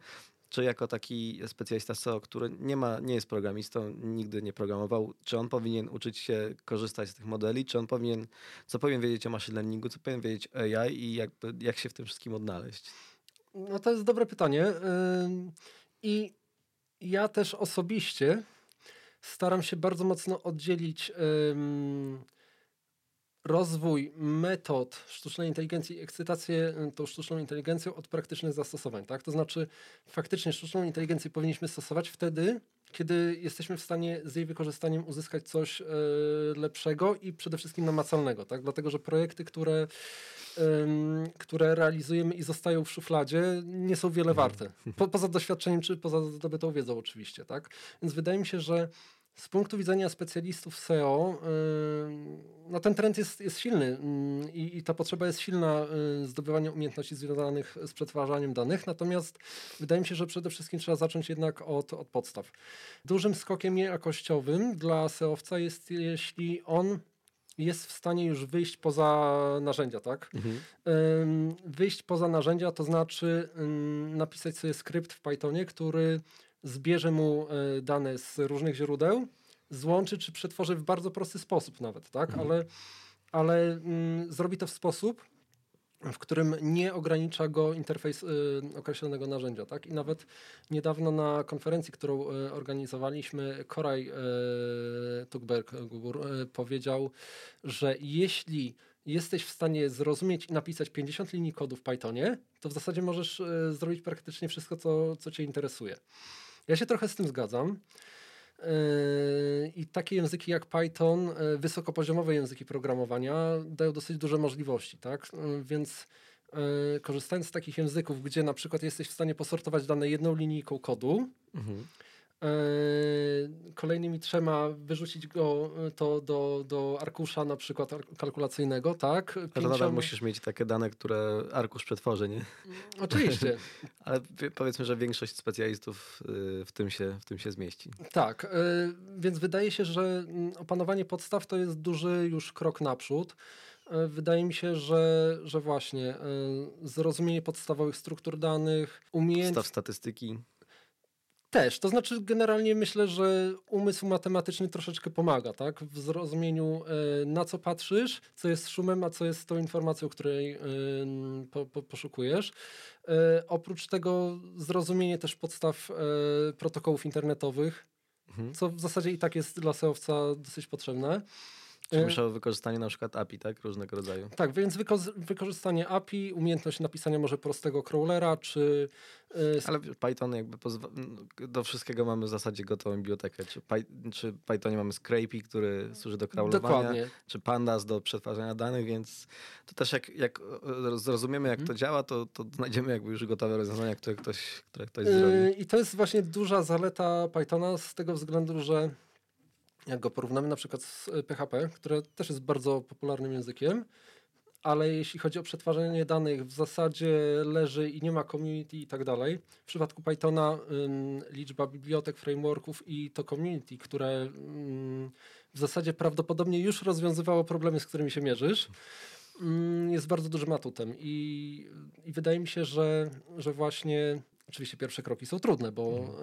Czy jako taki specjalista SEO, który nie, ma, nie jest programistą, nigdy nie programował, czy on powinien uczyć się korzystać z tych modeli, czy on powinien, co powinien wiedzieć o machine learningu, co powinien wiedzieć o AI i jakby, jak się w tym wszystkim odnaleźć? No to jest dobre pytanie. Ym, I ja też osobiście staram się bardzo mocno oddzielić rozwój metod sztucznej inteligencji i ekscytację y, tą sztuczną inteligencją od praktycznych zastosowań. Tak? To znaczy faktycznie sztuczną inteligencję powinniśmy stosować wtedy, kiedy jesteśmy w stanie z jej wykorzystaniem uzyskać coś y, lepszego i przede wszystkim namacalnego. Tak? Dlatego, że projekty, które ym, które realizujemy i zostają w szufladzie, nie są wiele warte. Po, poza doświadczeniem, czy poza zdobytą wiedzą oczywiście, tak? Więc wydaje mi się, że z punktu widzenia specjalistów SEO, ym, no ten trend jest, jest silny ym, i, i ta potrzeba jest silna y, zdobywania umiejętności związanych z przetwarzaniem danych, natomiast wydaje mi się, że przede wszystkim trzeba zacząć jednak od, od podstaw. Dużym skokiem jakościowym dla SEOwca jest, jeśli on jest w stanie już wyjść poza narzędzia, tak? Ym, wyjść poza narzędzia, to znaczy napisać sobie skrypt w Pythonie, który zbierze mu y, dane z różnych źródeł, złączy czy przetworzy w bardzo prosty sposób nawet, tak? Ale, ale ym, zrobi to w sposób, w którym nie ogranicza go interfejs y, określonego narzędzia. Tak? I nawet niedawno na konferencji, którą y, organizowaliśmy, Koraj y, Tukberg-Gubur y, powiedział, że jeśli jesteś w stanie zrozumieć i napisać 50 linii kodu w Pythonie, to w zasadzie możesz zrobić praktycznie wszystko, co, co cię interesuje. Ja się trochę z tym zgadzam. Yy, I takie języki jak Python, yy, wysokopoziomowe języki programowania dają dosyć duże możliwości, tak? Yy, Więc korzystając z takich języków, gdzie na przykład jesteś w stanie posortować dane jedną linijką kodu, Mhm. Yy, kolejnymi trzema wyrzucić go yy, to do, do arkusza na przykład kalkulacyjnego, tak? A to nadal Pięcioma- musisz mieć takie dane, które arkusz przetworzy, nie? Oczywiście. Ale wie- powiedzmy, że większość specjalistów y, w tym się, w tym się zmieści. Tak, więc wydaje się, że mm, opanowanie podstaw to jest duży już krok naprzód. Wydaje mi się, że, że właśnie zrozumienie podstawowych struktur danych, umiejętność Staw statystyki. Też. To znaczy, generalnie myślę, że umysł matematyczny troszeczkę pomaga, tak? W zrozumieniu, y, na co patrzysz, co jest szumem, a co jest tą informacją, której y, po, po, poszukujesz. Y, oprócz tego zrozumienie też podstaw protokołów internetowych, Mhm. co w zasadzie i tak jest dla SEOwca dosyć potrzebne. Czy E, myślał o wykorzystaniu na przykład API, tak? Różnego rodzaju. Tak, więc wyko- wykorzystanie API, umiejętność napisania może prostego crawlera, czy y, Ale Python jakby do wszystkiego mamy w zasadzie gotową bibliotekę. Czy, Py- czy w Pythonie mamy Scrapey, który służy do crawlowania, dokładnie. czy Pandas do przetwarzania danych, więc to też jak, jak e, zrozumiemy, jak to Mhm. działa, to, to znajdziemy jakby już gotowe rozwiązania, które ktoś, które ktoś zrobi. I to jest właśnie duża zaleta Pythona z tego względu, że jak go porównamy na przykład z PHP, które też jest bardzo popularnym językiem, ale jeśli chodzi o przetwarzanie danych, w zasadzie leży i nie ma community i tak dalej. W przypadku Pythona ym, liczba bibliotek, frameworków i to community, które ym, w zasadzie prawdopodobnie już rozwiązywało problemy, z którymi się mierzysz, ym, jest bardzo dużym atutem. I, i wydaje mi się, że, że właśnie Oczywiście pierwsze kroki są trudne, bo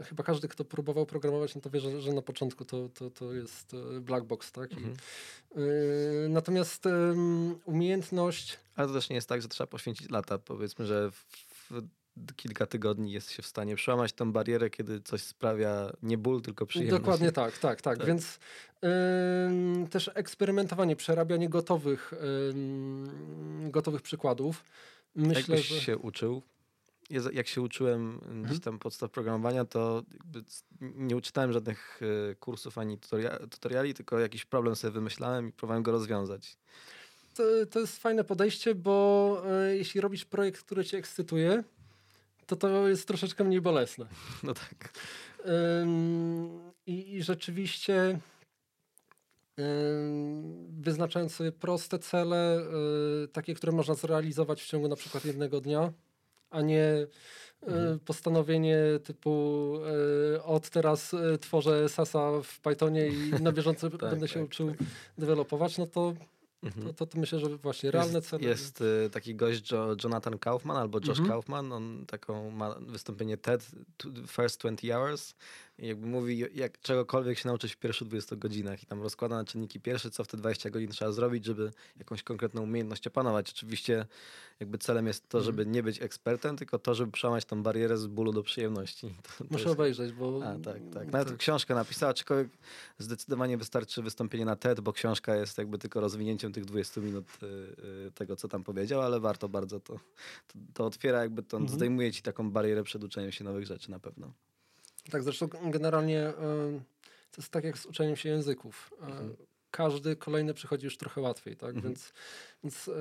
e, chyba każdy, kto próbował programować, no to wie, że, że na początku to, to, to jest e, black box, tak? I, Mhm. e, natomiast em, umiejętność, Ale to też nie jest tak, że trzeba poświęcić lata. Powiedzmy, że w, w kilka tygodni jest się w stanie przełamać tą barierę, kiedy coś sprawia nie ból, tylko przyjemność. Dokładnie tak, tak, tak. Tak. Więc też eksperymentowanie, przerabianie gotowych, gotowych przykładów. Myślę, Jakbyś że... się uczył, jak się uczyłem Mhm. gdzieś tam podstaw programowania, to nie uczytałem żadnych e, kursów ani tutoria tutoriali, tylko jakiś problem sobie wymyślałem i próbowałem go rozwiązać. to, to jest fajne podejście, bo e, jeśli robisz projekt, który cię ekscytuje, to to jest troszeczkę mniej bolesne. No tak. Ym, I, I rzeczywiście wyznaczając sobie proste cele, y, takie, które można zrealizować w ciągu na przykład jednego dnia, a nie y, Mhm. postanowienie typu y, od teraz y, tworzę Sasa w Pythonie i na bieżąco będę się tak, uczył tak. dewelopować, no to, Mhm. to, to, to myślę, że właśnie realne jest, cele. Jest y, taki gość jo, Jonathan Kaufman albo Josh Mhm. Kaufman, on taką ma wystąpienie TED First 20 Hours jakby mówi jak czegokolwiek się nauczyć w pierwszych 20 godzinach i tam rozkłada na czynniki pierwsze, co w te 20 godzin trzeba zrobić, żeby jakąś konkretną umiejętność opanować. Oczywiście jakby celem jest to, Mhm. żeby nie być ekspertem, tylko to, żeby przełamać tą barierę z bólu do przyjemności. To, to Muszę jest- obejrzeć, bo... a, tak, tak. Nawet książkę napisała, aczkolwiek zdecydowanie wystarczy wystąpienie na TED, bo książka jest jakby tylko rozwinięciem tych 20 minut y, y, tego, co tam powiedział, ale warto bardzo to. To, to otwiera jakby to, Mhm. zdejmuje ci taką barierę przed uczeniem się nowych rzeczy na pewno. Tak, zresztą generalnie y, to jest tak jak z uczeniem się języków. Y, Mhm. Każdy kolejny przychodzi już trochę łatwiej, tak? Mhm. Więc, więc y,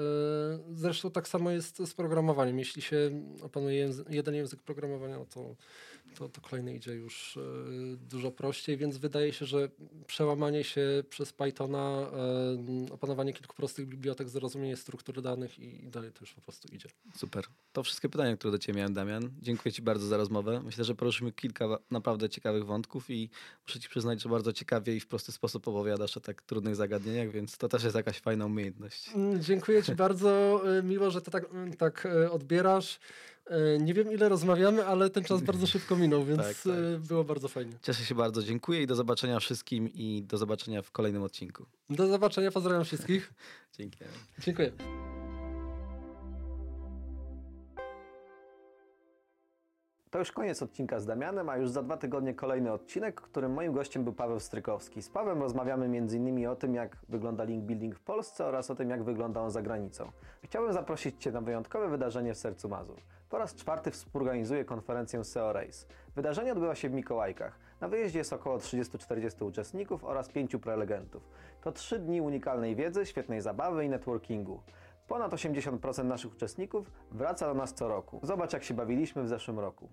zresztą tak samo jest z programowaniem. Jeśli się opanuje języ- jeden język programowania, no to, to, to kolejny idzie już y, dużo prościej, więc wydaje się, że przełamanie się przez Pythona, y, opanowanie kilku prostych bibliotek, zrozumienie struktury danych i, i dalej to już po prostu idzie. Super. To wszystkie pytania, które do Ciebie miałem, Damian. Dziękuję Ci bardzo za rozmowę. Myślę, że poruszymy kilka naprawdę ciekawych wątków i muszę Ci przyznać, że bardzo ciekawie i w prosty sposób opowiadasz o tak trudnych zagadnieniach, więc to też jest jakaś fajna umiejętność. Mm, Dziękuję Ci bardzo. y, Miło, że to tak, tak odbierasz. Y, Nie wiem, ile rozmawiamy, ale ten czas bardzo szybko minął, więc Tak, tak. y, było bardzo fajnie. Cieszę się bardzo, dziękuję i do zobaczenia wszystkim i do zobaczenia w kolejnym odcinku. Do zobaczenia, pozdrawiam wszystkich. Dzięki. Dziękuję. To już koniec odcinka z Damianem, a już za dwa tygodnie kolejny odcinek, którym moim gościem był Paweł Strykowski. Z Pawłem rozmawiamy m.in. o tym, jak wygląda link building w Polsce oraz o tym, jak wygląda on za granicą. Chciałbym zaprosić Cię na wyjątkowe wydarzenie w sercu Mazur. Po raz czwarty współorganizuję konferencję SEO Race. Wydarzenie odbywa się w Mikołajkach. Na wyjeździe jest około 30-40 uczestników oraz 5 prelegentów. To trzy dni unikalnej wiedzy, świetnej zabawy i networkingu. Ponad 80% naszych uczestników wraca do nas co roku. Zobacz, jak się bawiliśmy w zeszłym roku.